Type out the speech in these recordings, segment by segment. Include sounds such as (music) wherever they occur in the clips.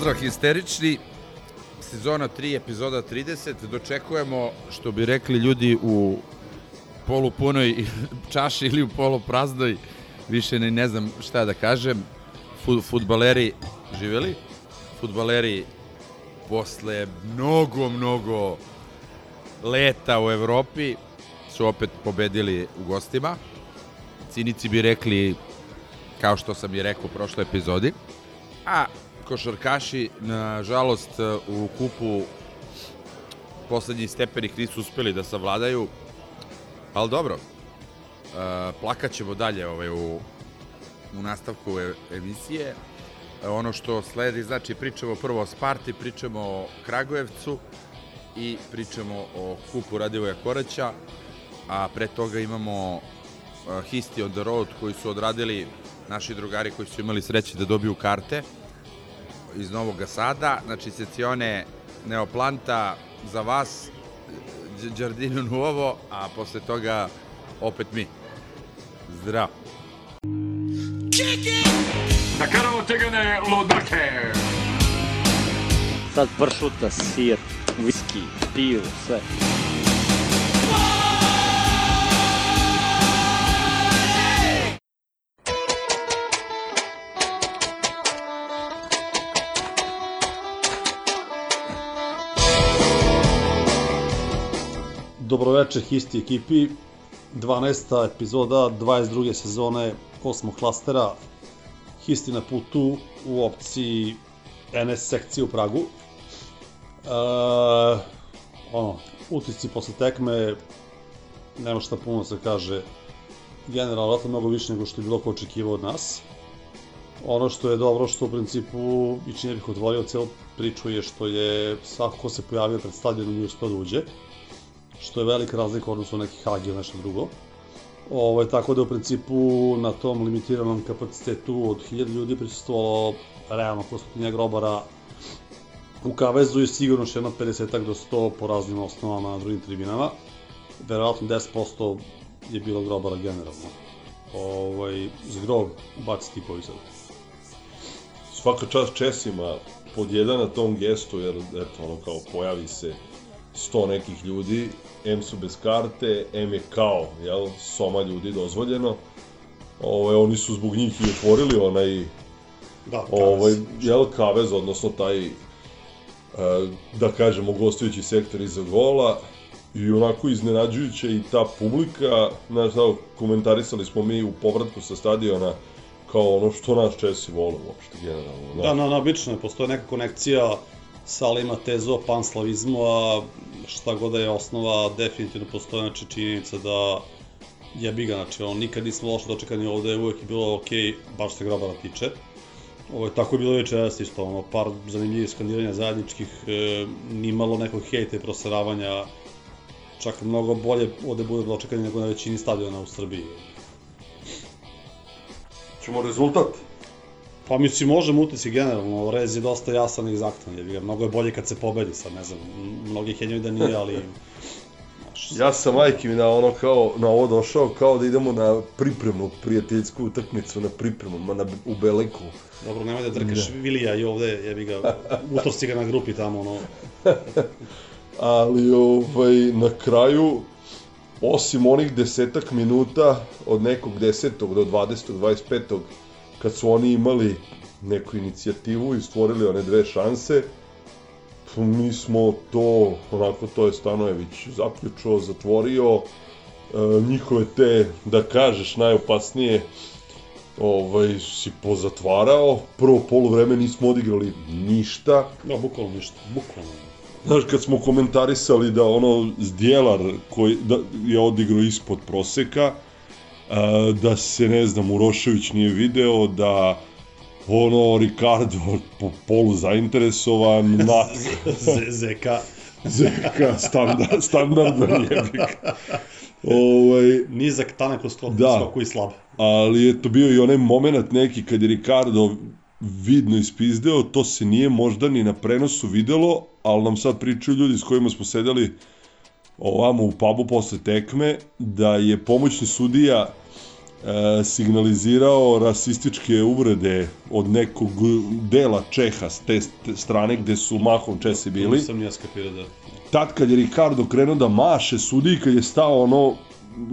Pozdrav histerični, sezona 3, epizoda 30. Dočekujemo, što bi rekli ljudi u polupunoj (laughs) čaši ili u polupraznoj, više ne, ne znam šta da kažem, Fut, futbaleri živeli, futbaleri posle mnogo, mnogo leta u Evropi su opet pobedili u gostima. Cinici bi rekli, kao što sam i rekao u prošloj epizodi, a košarkaši, nažalost, u kupu poslednjih stepenih nisu uspeli da savladaju, ali dobro, e, plakat ćemo dalje ovaj, u, u nastavku e, emisije. E, ono što sledi, znači, pričamo prvo o Sparti, pričamo o Kragujevcu i pričamo o kupu Radivoja Koraća, a pre toga imamo Histi on the Road koji su odradili naši drugari koji su imali sreće da dobiju karte iz Novog Sada, znači secione Neoplanta za vas, Giardino Nuovo, a posle toga opet mi. Zdrav. Da karamo tegane lodake. Sad pršuta, sir, viski, pivo, sve. Dobroveče Histi ekipi, 12. epizoda 22. sezone 8. klastera Histi na putu u opciji NS sekcije u Pragu. E, ono, utisci posle tekme, nema šta puno se kaže, generalno vratno mnogo više nego što je bilo ko očekivao od nas. Ono što je dobro, što u principu, i čini bih otvorio celu priču, je što je svako ko se pojavio pred stadionom nije uspio da uđe što je velika razlika na neki Hag ili nešto drugo. Ovo, tako da u principu na tom limitiranom kapacitetu od 1000 ljudi prisustvovalo realno kostotinja grobara u Kavezu i sigurno še jedno 50 do 100 po raznim osnovama na drugim tribinama. Verovatno 10% je bilo grobara generalno. Ovaj, zgrob baci tipovi sad. svaka čast Česima pod jedan na tom gestu, jer eto, ono kao pojavi se sto nekih ljudi, M su bez karte, M je kao, jel, soma ljudi dozvoljeno. Ove, oni su zbog njih i otvorili onaj, Da, ovaj, jel, kavez, odnosno taj, e, da kažemo, gostujući sektor iza gola, i onako iznenađujuće i ta publika, znaš, da, komentarisali smo mi u povratku sa stadiona, kao ono što nas Česi vole uopšte, generalno. Da, no, no, obično je, postoje neka konekcija Sala ima tezu panslavizmu, a šta god da je osnova, definitivno postoje znači, činjenica da jebi ga, znači on nikad nismo loše dočekani ovde, uvek je bilo ok, baš se grobara tiče. Ovo je tako je bilo večeras isto, ono, par zanimljivih skandiranja zajedničkih, e, nimalo nekog hejta i proseravanja, čak mnogo bolje ovde bude dočekani nego na većini stadiona u Srbiji. Ćemo rezultat? Pa mislim, možemo utici generalno, rez je dosta jasan i egzaktan, ga, mnogo je bolje kad se pobedi, sad ne znam, mnogi henjaju da nije, ali... Znaš, Ja sam majke mi na ono kao, na ovo došao kao da idemo na pripremnu prijateljsku utakmicu, na pripremu, ma na, u Beleku. Dobro, nemoj da drkaš Vilija i ovde, jebi ga, utorci ga na grupi tamo, ono, (laughs) Ali ovaj, na kraju, osim onih desetak minuta od nekog desetog do 20. 25. kad su oni imali neku inicijativu i stvorili one dve šanse, mi smo to, onako to je Stanojević zaključao, zatvorio, e, njihove te, da kažeš, najopasnije ovaj, si pozatvarao. Prvo polovreme nismo odigrali ništa, da, bukvalno ništa, bukvalno. Znaš, kad smo komentarisali da ono Zdjelar koji da, je odigrao ispod proseka, da se, ne znam, Urošević nije video, da ono, Ricardo po, polu zainteresovan, (laughs) Mat, ZK. Zeka, standard, standardan (laughs) jebik. Ovaj, Nizak, tanak skoku, Da. skoku i slab. ali je to bio i onaj moment neki kad je Ricardo vidno ispizdeo, to se nije možda ni na prenosu videlo, ali nam sad pričaju ljudi s kojima smo sedeli ovamo u pubu posle tekme, da je pomoćni sudija e, signalizirao rasističke uvrede od nekog dela Čeha s te st- strane gde su mahom Česi bili. Nisam nije skapirao da... tad kad je Ricardo krenuo da maše sudi kad je stao ono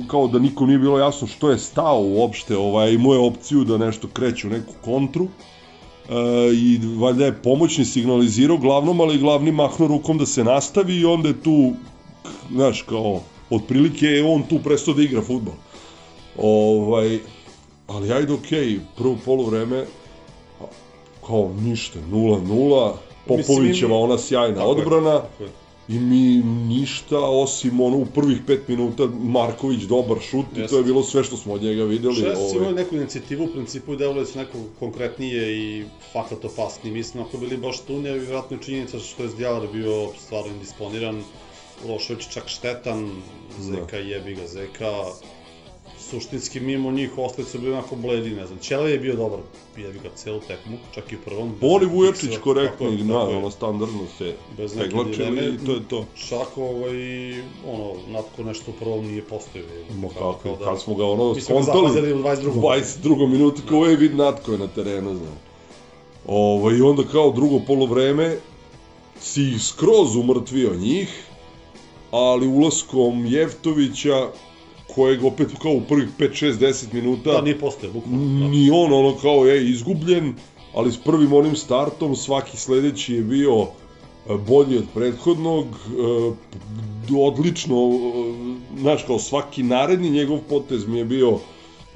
kao da nikom nije bilo jasno što je stao uopšte ovaj imao je opciju da nešto kreće u neku kontru e, i valjda je pomoćni signalizirao glavnom ali glavni mahnuo rukom da se nastavi i onda je tu znaš kao otprilike je on tu prestao da igra fudbal ovaj ali ajde okej prvo poluvreme a, kao ništa 0-0 Popovićeva ona sjajna Tako je, odbrana tako je. i mi ništa osim ono u prvih pet minuta Marković dobar šut i to Jeste. je bilo sve što smo od njega videli. Šest ovaj. imali neku inicijativu, u principu i delovali su neko konkretnije i fakat opasniji. Mislim, ako bili baš tu, ne, vjerojatno je činjenica što je Zdjalar bio stvarno indisponiran, Urošević čak štetan, Zeka jebi ga Zeka, suštinski mimo njih ostali su bili onako bledi, ne znam. Ćele je bio dobar, jebi ga celu tekmu, čak i u prvom. Boli Vujačić tako je, na, je. ono standardno se Bez dileme. i to je to. Čak ovaj, ono, natko nešto u prvom nije postojao. Ma kako, kao da- kad smo ga ono ga skontali, u 22. 22. minutu, kao je vid natko je na terenu, znaš. Ovo, I onda kao drugo polovreme si skroz umrtvio njih, ali ulaskom Jevtovića, kojeg opet kao u prvih 5, 6, 10 minuta, Da, nije postojao, bukvalno. Da. ni on ono kao je izgubljen, ali s prvim onim startom svaki sledeći je bio e, bolji od prethodnog, e, odlično, e, znaš kao svaki naredni njegov potez mi je bio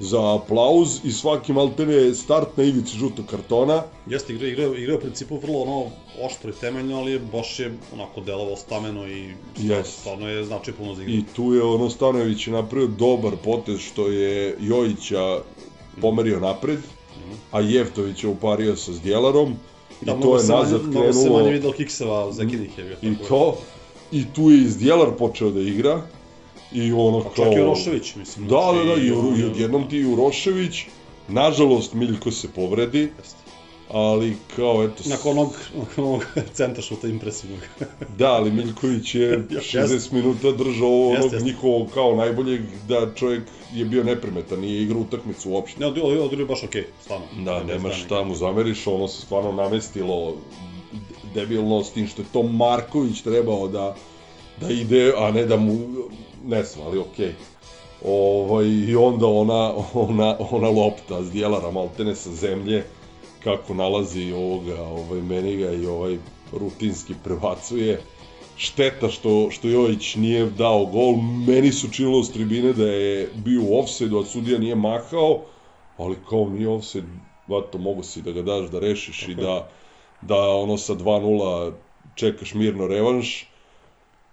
za aplauz i svaki maltene start na ivici žutog kartona. Jeste, igra, igra, igra u principu vrlo ono oštro i temeljno, ali je baš je onako delovao stameno i stvarno, Jest. stvarno je znači puno za igru. I tu je ono Stanojević je napravio dobar potez što je Jojića pomerio napred, a Jevtović je upario sa Zdjelarom. I da, to mnogo je nazad manje, mnogo se krenulo... manje videlo kikseva Zekinih je. I to, i tu je iz Djelar počeo da igra, i ono Pa kao... čak i Urošević, mislim. Da, da, da, i, ono, Uro- i odjednom ti Urošević, nažalost Miljko se povredi, Jeste. ali kao eto... Nakon onog, nakon onog (laughs) centra šuta impresivnog. (laughs) Da, ali Miljković je (laughs) Jeste. 60 minuta držao onog jeste. njihovog kao najboljeg, da čovjek je bio neprimetan, nije igrao utakmicu uopšte. ne, odigrao je baš okej, stvarno. Da, daljnjeg. šta mu zameriš, ono se stvarno namestilo debilno s tim što je to Marković trebao da, da ide, a ne da mu, ne znam, ali okej. Ovaj, I onda ona, ona, ona lopta s dijelara maltene sa zemlje, kako nalazi ovoga, ovaj, meni ga i ovaj rutinski prebacuje. Šteta što, što Jojić nije dao gol, meni su činilo s tribine da je bio u offside, a sudija nije mahao, ali kao nije offside, vato, mogu si da ga daš da rešiš i da, da ono sa 2-0 čekaš mirno revanš.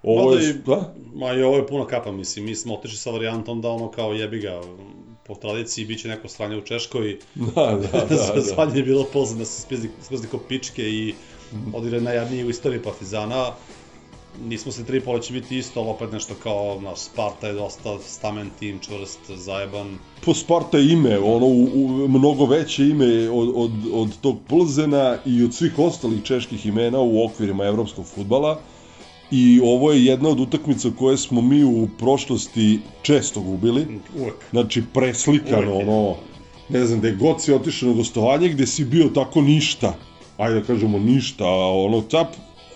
Ovo je, i- da? Ma i ovo je puna kapa, mislim, mi smo otišli sa varijantom da ono kao jebi ga, po tradiciji biće neko stranje u Češkoj, (laughs) Da, da, (laughs) da, da, da. Zvanje je bilo poznat da se spizdi ko pičke i odigra najjadniji u istoriji Partizana. Nismo se tri pola će biti isto, ali opet nešto kao, naš Sparta je dosta stamen tim, čvrst, zajeban. po Sparta je ime, ono, u, u, mnogo veće ime od, od, od tog Plzena i od svih ostalih čeških imena u okvirima evropskog futbala. I ovo je jedna od utakmica koje smo mi u prošlosti često gubili. Uvek. Znači, preslikano, Uvek ono, ne znam, gde god si otišao na gostovanje, gde si bio tako ništa, ajde da kažemo ništa, a ono, cap,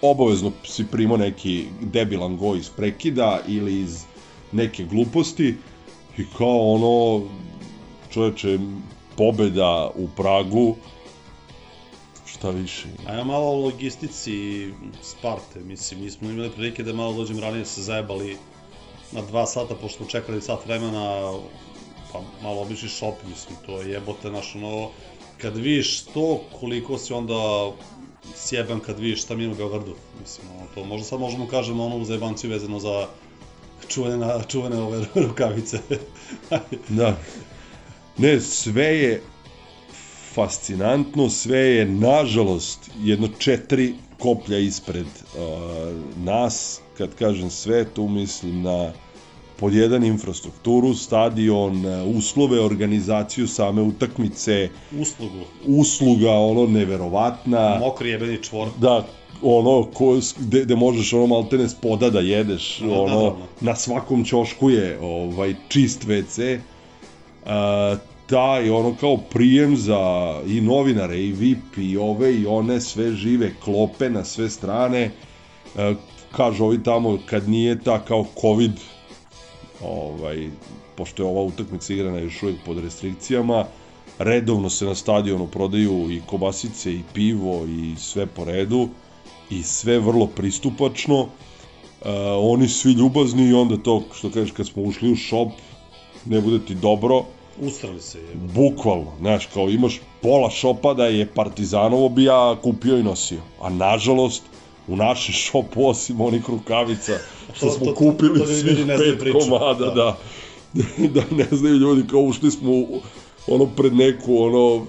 obavezno si primao neki debilan go iz prekida ili iz neke gluposti i kao ono, čoveče, pobeda u Pragu, šta više. Ajmo malo o logistici Sparte, mislim, mi smo imali prilike da malo dođemo ranije se zajebali na dva sata, pošto smo čekali sat vremena, pa malo obišli shop, mislim, to je jebote naš ono, kad vidiš to, koliko si onda sjebam kad vidiš šta mi je u Beogradu. Mislim, ono, to možda sad možemo kažemo ono za jebanciju vezano za čuvene, čuvene ove (laughs) rukavice. Da. Ne, sve je fascinantno, sve je, nažalost, jedno četiri koplja ispred uh, nas. Kad kažem sve, tu mislim na pod jedan infrastrukturu, stadion, uh, uslove, organizaciju same utakmice, Uslugu. usluga, ono, neverovatna. Mokri jebeni čvor. Da, ono, ko, gde, gde možeš ono maltene spoda da jedeš, Da, ono, naravno. na svakom ćošku je ovaj, čist WC. A, taj, ono, kao prijem za i novinare, i VIP, i ove, i one, sve žive klope na sve strane. A, kažu ovi tamo, kad nije ta kao COVID, ovaj, pošto je ova utakmica igrana još uvijek pod restrikcijama, redovno se na stadionu prodaju i kobasice i pivo i sve po redu i sve vrlo pristupačno. Uh, oni svi ljubazni i onda to što kažeš kad smo ušli u shop ne bude ti dobro, Ustrali se je. bukvalno, znaš, kao imaš pola šopa da je Partizanovo bi ja kupio i nosio, a nažalost u našem šopu osim onih rukavica što To- smo to- kupili to ljudi svih ne znaju pet priču. komada, Da. da. (laughs) da ne znaju ljudi kao ušli smo u, ono pred neku ono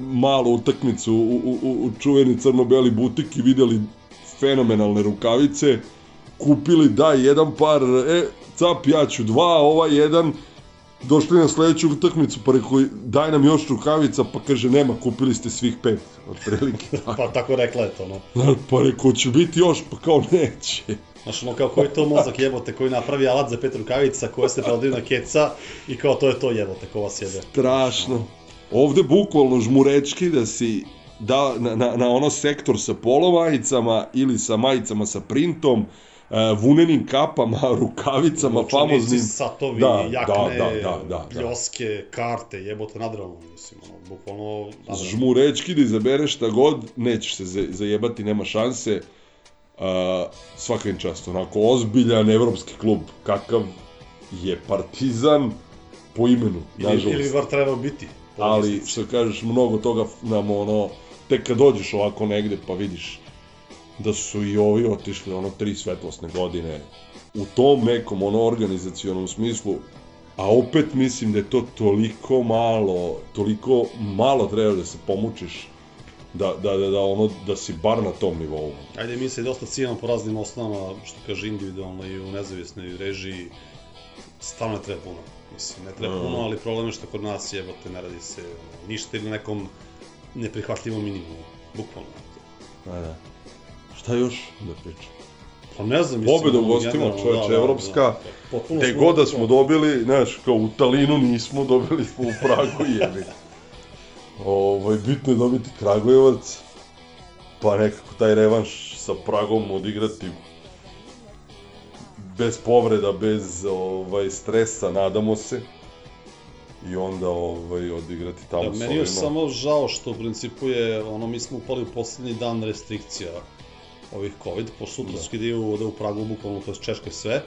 malu utakmicu u, u, u, čuveni crno-beli butik i videli fenomenalne rukavice, kupili daj jedan par, e, cap ja ću dva, ovaj jedan, došli na sledeću utakmicu, pa rekao, daj nam još rukavica, pa kaže, nema, kupili ste svih pet, otprilike (laughs) tako. Pa tako rekla je to, no. (laughs) Pa rekao, će biti još, pa kao neće. Znaš, ono kao koji to mozak jebote koji napravi alat za pet rukavica koje se prodaju na keca i kao to je to jebote ko vas jebe. Strašno. Ovde bukvalno žmurečki da si da, na, na, na ono sektor sa polovajicama ili sa majicama sa printom, vunenim kapama, (laughs) rukavicama, Učenici, famoznim. Satovi, Da, jakne, da, da, da, da, da. pljoske, karte, jebote nadrealno, mislim, ono, bukvalno... nadrealno. žmurečki da izabereš šta god, nećeš se za- zajebati, nema šanse. Uh, svaka im čast, onako ozbiljan evropski klub, kakav je Partizan po imenu, Ili, nažalost. ili bar trebao biti. ali što kažeš, mnogo toga nam ono, tek kad dođeš ovako negde pa vidiš da su i ovi otišli ono tri svetlosne godine u tom nekom ono organizacionom smislu, a opet mislim da je to toliko malo, toliko malo treba da se pomučiš da, da, da, da, ono, da si bar na tom nivou. Ajde, mi se dosta cijenimo po raznim osnovama, što kaže individualno i u nezavisnoj režiji, stvarno ne treba puno. Mislim, ne treba Mm. puno, ali problem je što kod nas jebote ne radi se ništa ili nekom neprihvatljivom minimumu, bukvalno. Da, da. Šta još da pričam? Pa ne znam, mislim... Pobeda u gostima, čoveče, evropska. Potpuno Te smo- god da smo dobili, znaš, kao u Talinu nismo, dobili smo u Pragu (laughs) jebi. Ovaj, bitno je dobiti Kragujevac, pa nekako taj revanš sa Pragom odigrati bez povreda, bez ovaj, stresa, nadamo se. I onda ovaj, odigrati tamo Da, s meni je ovima. samo žao što u principu je, ono, mi smo upali u poslednji dan restrikcija ovih COVID, pošto sutra Da. skidaju da u Pragu bukvalno, to je sve.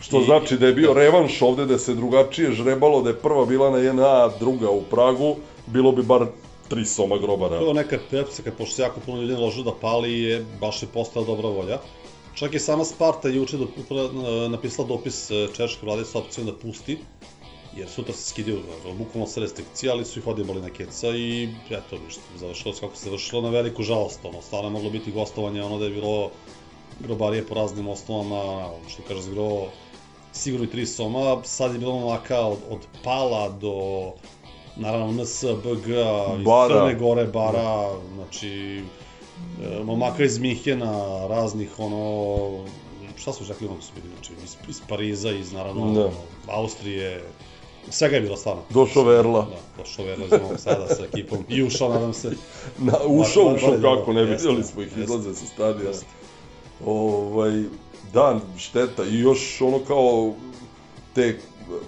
Što I- znači da je bio revanš ovde, da se drugačije žrebalo, da je prva bila na jedna, a druga u Pragu, bilo bi bar tri soma grobara. To je neka pepsika, pošto se jako puno ljudi naložilo da pali, je, baš je postala dobra volja. Čak i sama Sparta je juče do, napisala dopis e, češke vlade sa opcijom da pusti, jer sutra se skidaju e, bukvalno sa restrikcija, ali su ih odjebali na keca i eto, ništa, završilo se kako se završilo na veliku žalost, ono, stvarno je moglo biti gostovanje, ono da je bilo grobarije po raznim osnovama, ono što kaže zgro, sigurno i tri soma, sad je bilo onaka od, od pala do naravno NS, BG, iz. Crne Gore, Bara, znači e, momaka iz Mihena, raznih ono, šta su rekli ono su bili, znači iz, iz Pariza, iz naravno Da. Austrije, svega je bilo stvarno. Došao Verla. Da, došao Verla iz Novog Sada sa ekipom i ušao, nadam se. (laughs) Na, ušao, Bar- ušao bar- kako, ne vidjeli smo ih izlaze sa stadiona. Ovaj, da, šteta. I još ono kao te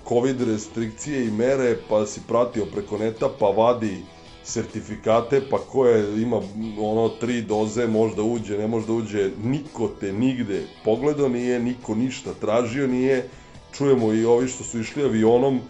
covid restrikcije i mere, pa si pratio preko neta, pa vadi sertifikate, pa ko je, ima ono tri doze, možda uđe, ne možda uđe, niko te nigde pogledao nije, niko ništa tražio nije, čujemo i ovi što su išli avionom,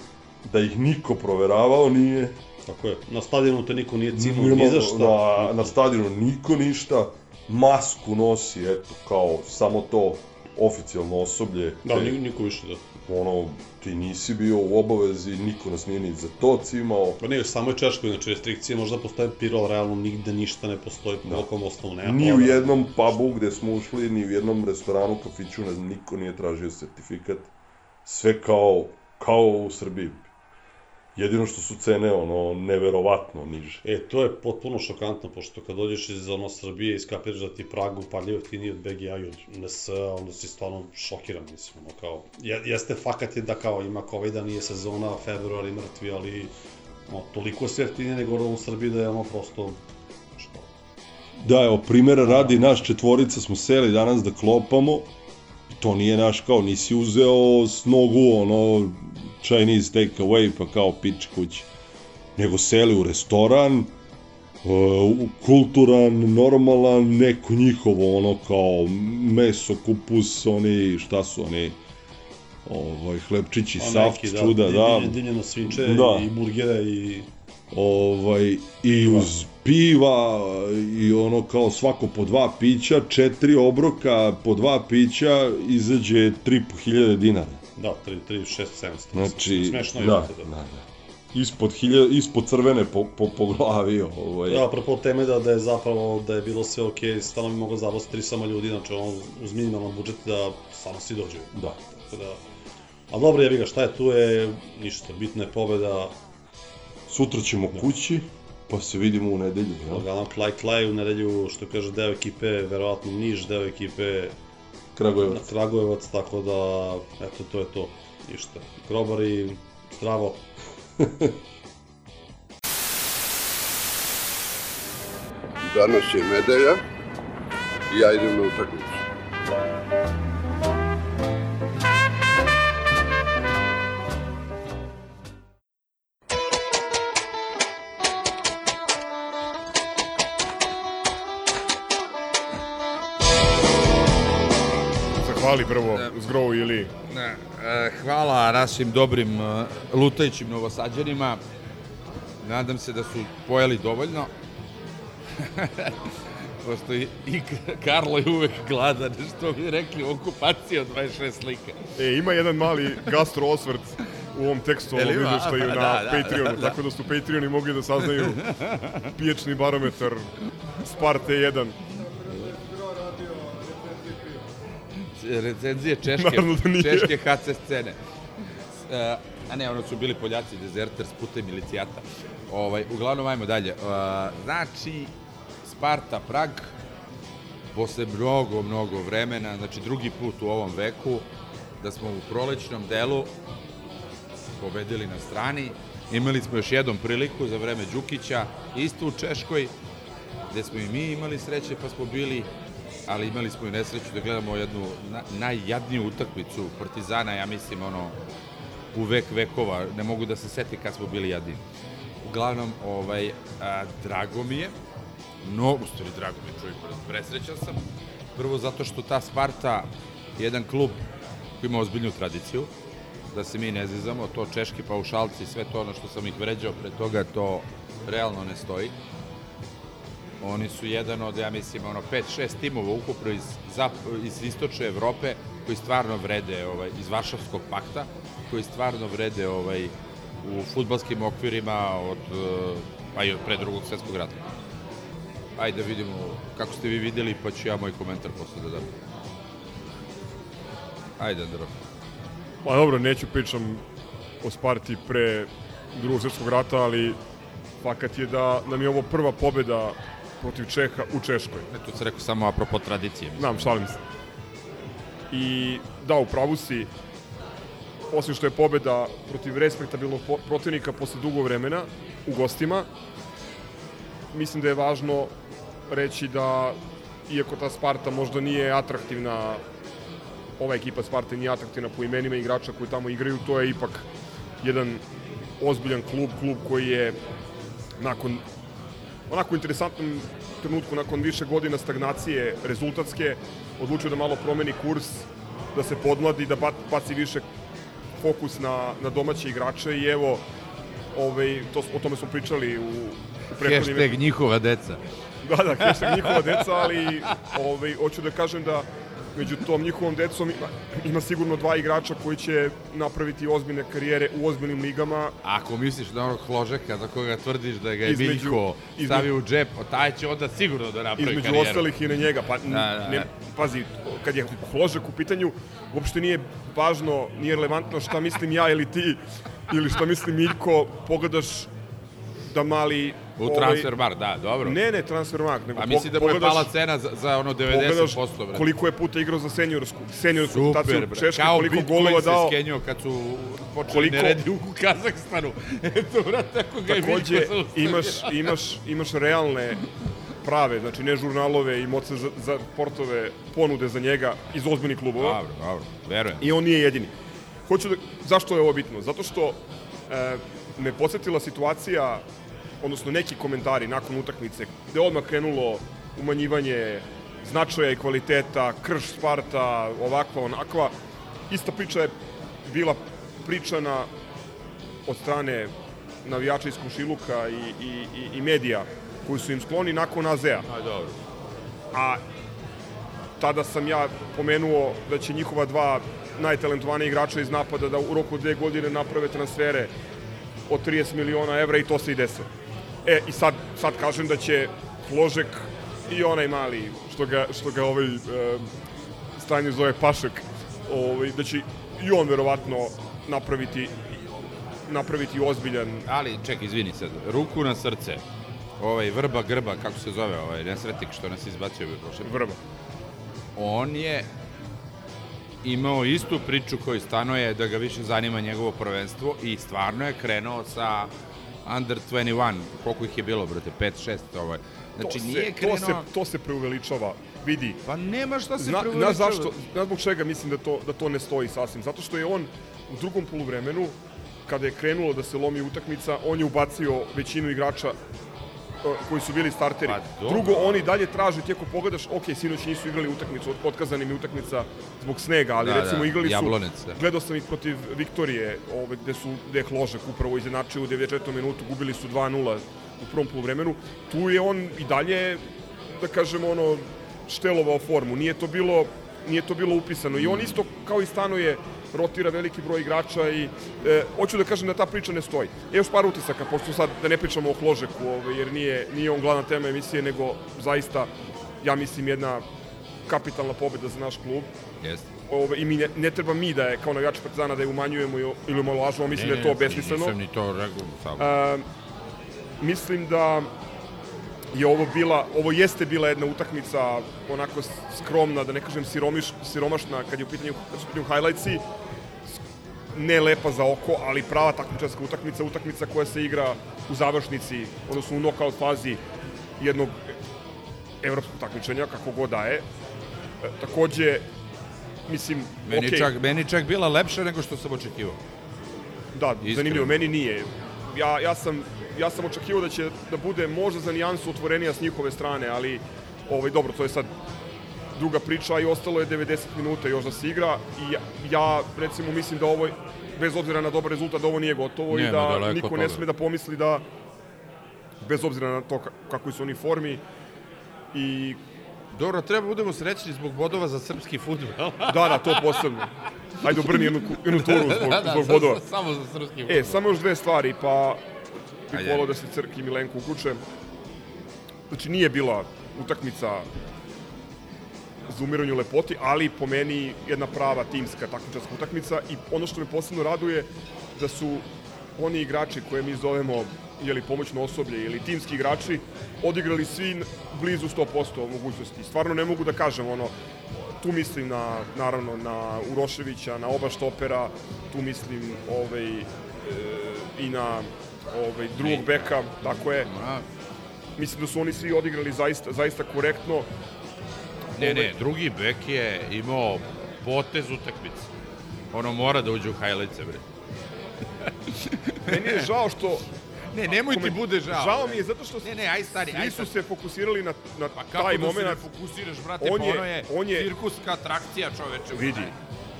da ih niko proveravao nije, tako je. Na stadionu te niko nije Nema- ni za šta. Na, na stadionu niko ništa, masku nosi, eto, kao samo to oficijalno osoblje. Da, te- ni- niko više da. ono, ti nisi bio u obavezi, niko nas nije ni za to cimao. Pa ne, samo je Češko, inače restrikcije možda postoje pirol, realno nigde ništa ne postoji po Da. nekom osnovu, nema Ni u jednom pubu gde smo ušli, ni u jednom restoranu, kafiću, ne znam, niko nije tražio sertifikat. Sve kao, kao u Srbiji. Jedino što su cene, ono, neverovatno niže. E, to je potpuno šokantno, pošto kad dođeš iz ono Srbije i skapiraš da ti Pragu paljivo jeftinije od BGA i od NS, onda si stvarno šokiran, mislim, ono kao, je, jeste fakat je da kao ima COVID-a, nije sezona, februar i mrtvi, ali no, toliko sve jeftinije nego u Srbiji da je ono prosto, što, Da, evo, primjera radi, naš četvorica smo seli danas da klopamo, to nije naš kao, nisi uzeo s nogu, ono, Chinese take away, pa kao pič kući. Nego seli u restoran, uh, kulturan, normalan, neko njihovo, ono, kao meso, kupus, oni, šta su oni, ovaj, hlebčići, a saft, neki, čuda, da, dimljeno svinče Da. i burgere i ovaj, i uz piva i ono kao svako po dva pića, četiri obroka po dva pića izađe 3.500 dinara. Da, 3, 3, 6, 700. Znači, Smešno je da, da, da, da. Ispod, hilja, ispod crvene po, po, po glavi, ovaj. Da, apropo teme da, da je zapravo, da je bilo sve okej, stvarno bi moglo zavoziti tri samo ljudi, znači ono, uz minimalan budžet da stvarno svi dođu. Da. Tako da, a dobro, jebi ga, šta je tu je, ništa, bitna je pobeda, Sutra ćemo kući, pa se vidimo u nedelju, jel? lagano klaj klaj u nedelju, što kaže, deo ekipe, verovatno Niš, deo ekipe Kragujevac. Kragujevac, tako da, eto, to je to, ništa. Grobari, zdravo. Danas je nedelja i ja idem na utakmicu. Zahvali prvo Zgrovu ili Ne, e, Hvala našim dobrim e, lutajućim novosađanima. Nadam se da su pojeli dovoljno. (laughs) Pošto i, i Karlo je uvek gladan, što bi rekli u okupaciji od 26 slika. E, ima jedan mali gastro osvrt u ovom tekstu, Jel ovom ima? izveštaju Da, na da, da, Patreonu, da. tako da su Patreoni mogli da saznaju (laughs) piječni barometar Sparte 1. recenzije češke, da češke HC scene. E, a ne, ono su bili Poljaci, Deserters, putem milicijata. Ovaj, uglavnom, ajmo dalje. E, znači, Sparta Prag, posle mnogo, mnogo vremena, znači drugi put u ovom veku, da smo u prolećnom delu pobedili na strani. Imali smo još jednom priliku za vreme Đukića, isto u Češkoj, gde smo i mi imali sreće pa smo bili, ali imali smo i nesreću da gledamo jednu na, najjadniju utakmicu Partizana, ja mislim, ono, u vek vekova, ne mogu da se seti kad smo bili jadni. Uglavnom, ovaj, a, drago mi je, no, u stvari drago mi je, čovjek, presrećan sam. Prvo zato što ta Sparta je jedan klub koji ima ozbiljnu tradiciju, da se mi ne zizamo, to češki paušalci, sve to ono što sam ih vređao pre toga, to realno ne stoji. Oni su jedan od, ja mislim, ono 5-6 timova ukupno iz, iz istočne Evrope koji stvarno vrede ovaj, iz Varšavskog pakta, koji stvarno vrede ovaj, u futbalskim okvirima od, eh, pa i od pre drugog svetskog rata. Ajde da vidimo kako ste vi videli, pa ću ja moj komentar posle da dam. Ajde, Andro. Pa dobro, neću pričam o Sparti pre drugog svjetskog rata, ali fakat je da nam je ovo prva pobeda protiv Čeha u Češkoj. Ne, tu se rekao samo apropo tradicije. mislim. Znam, šalim se. I da, u pravu si, osim što je pobeda protiv respektabilnog protivnika posle dugo vremena u gostima, mislim da je važno reći da, iako ta Sparta možda nije atraktivna, ova ekipa Sparte nije atraktivna po imenima igrača koji tamo igraju, to je ipak jedan ozbiljan klub, klub koji je nakon onako interesantnom trenutku nakon više godina stagnacije rezultatske odlučio da malo promeni kurs, da se podmladi, da ba- baci više fokus na, na domaće igrače i evo ovaj, to, o tome smo pričali u, u prethodnim... Hashtag njihova deca. Da, da, hashtag njihova deca, ali ovaj, hoću da kažem da među tom njihovom decom ima, ima sigurno dva igrača koji će napraviti ozbiljne karijere u ozbiljnim ligama. Ako misliš da onog Hložeka za koga tvrdiš da ga je Između- Miljko stavio u džep, o, taj će onda sigurno da napravi između karijeru. ostalih i na njega. Pa, Da, da, ne, da. pazi, kad je Hložek u pitanju, uopšte nije važno, nije relevantno šta mislim ja ili ti, ili šta misli Miljko, pogledaš da mali... U transfer bar, da, dobro. Ne, ne, transfer mark, nego A misli da mu je pala cena za, za ono 90%, pogledaš brate. koliko je puta igrao za seniorsku, seniorsku Super, rotaciju bre. Češke, Kao koliko Bitcoin golova dao. skenio kad su počeli Koliko- neredi u Kazahstanu. (laughs) Eto, brate, ako ga je Takođe, imaš, imaš, imaš realne prave, znači ne žurnalove i moce za, za portove ponude za njega iz ozbiljnih klubova. Dobro, dobro, verujem. I on nije jedini. Hoću da, zašto je ovo bitno? Zato što e, me podsjetila situacija, odnosno neki komentari nakon utakmice, gde odmah krenulo umanjivanje značaja i kvaliteta, krš Sparta, ovakva, onakva. Ista priča je bila pričana od strane navijača iz Komšiluka i, i, i, i medija koji su im skloni nakon AZ-a. A, dobro. A tada sam ja pomenuo da će njihova dva najtalentovanija igrača iz napada da u roku dve godine naprave transfere od 30 miliona evra i to se i desilo. E, i sad, sad kažem da će Ložek i onaj mali, što ga, što ga ovaj e, stanje zove Pašek, ovaj, da će i on verovatno napraviti napraviti ozbiljan Ali, čekaj, izvini sad, ruku na srce. Ovaj Vrba Grba, kako se zove, ovaj nesretnik što nas izbacio bi prošle. vrba. On je imao istu priču koju stanoje da ga više zanima njegovo prvenstvo i stvarno je krenuo sa under 21, koliko ih je bilo, brate, 5, 6, ovaj. Znači, to nije se, krenuo... to se, to se preuveličava. Vidi, Pa nema šta se Zna, preuveličava. na zašto, na zbog čega mislim da to, da to ne stoji sasvim. Zato što je on u drugom poluvremenu, kada je krenulo da se lomi utakmica, on je ubacio većinu igrača koji su bili starteri. Pa. Drugo, oni dalje traže, ti ako pogledaš, ok, sinoć nisu igrali utakmicu, otkazana im je utakmica zbog snega, ali Da, recimo da, igrali su, Jablonec, da. gledao sam ih protiv Viktorije, ove, gde su, gde je Hložek upravo izjednačio u 94. minutu, gubili su 2-0 u prvom poluvremenu. Tu je on i dalje, da kažemo, ono, štelovao formu. Nije to bilo nije to bilo upisano. I on isto, kao i stanuje, rotira veliki broj igrača i e, hoću da kažem da ta priča ne stoji. I još par utisaka, pošto sad da ne pričamo o Hložeku, ovaj, jer nije, nije on glavna tema emisije, nego zaista, ja mislim, jedna kapitalna pobeda za naš klub. Jeste. Ove, I mi ne, ne treba mi da je, kao navijači Partizana, da je umanjujemo ili omalovažujemo, mislim da je to besmisleno. Nisam ni to rekao, samo. E, mislim da je ovo bila, ovo jeste bila jedna utakmica onako skromna, da ne kažem siromiš, siromašna kad je u pitanju, kad su u pitanju highlightsi, ne lepa za oko, ali prava takmičarska utakmica, utakmica koja se igra u završnici, odnosno u knockout fazi jednog evropskog takmičenja, kako god da je. E, takođe, mislim, Meni, okej, čak, meni čak bila lepša nego što sam očekivao. Da, Iskreno. zanimljivo, meni nije. Ja, ja, sam, ja sam očekivao da će da bude možda za nijansu otvorenija s njihove strane, ali ovaj, dobro, to je sad druga priča i ostalo je 90 minuta još da se igra i ja, ja recimo mislim da ovo, bez obzira na dobar rezultat, da ovo nije gotovo Nije, i da daleko niko ne sme da pomisli da bez obzira na to ka- kakvoj su oni formi i Dobro, treba budemo srećni zbog bodova za srpski futbol. (laughs) da, da, to posebno. Ajde, obrni jednu, jednu (laughs) turu zbog, zbog sa- bodova. sa- Samo za srpski futbol. E, samo još dve stvari, pa bih volao da se Crk i Milenko uključe. Znači, nije bila utakmica za umiranju lepoti, ali po meni jedna prava timska takmičarska utakmica i ono što me posebno raduje da su oni igrači koje mi zovemo jeli pomoćno osoblje ili timski igrači odigrali svi blizu 100% mogućnosti. Stvarno ne mogu da kažem ono tu mislim na naravno na Uroševića, na oba štopera, tu mislim ovaj e, i na ovaj drugog beka, tako je. Mislim da su oni svi odigrali zaista zaista korektno. Ne, ne, drugi bek je imao potez utakmice. Ono mora da uđe u highlights bre. (laughs) Meni je žao što Ne, nemoj ti bude žao. Žao mi je zato što Ne, ne, aj stari, svi aj su se fokusirali na, na Pa kako taj da se moment. ne fokusiraš, brate, On pa je- ono je, on je- cirkuska atrakcija, čoveče. Vidi.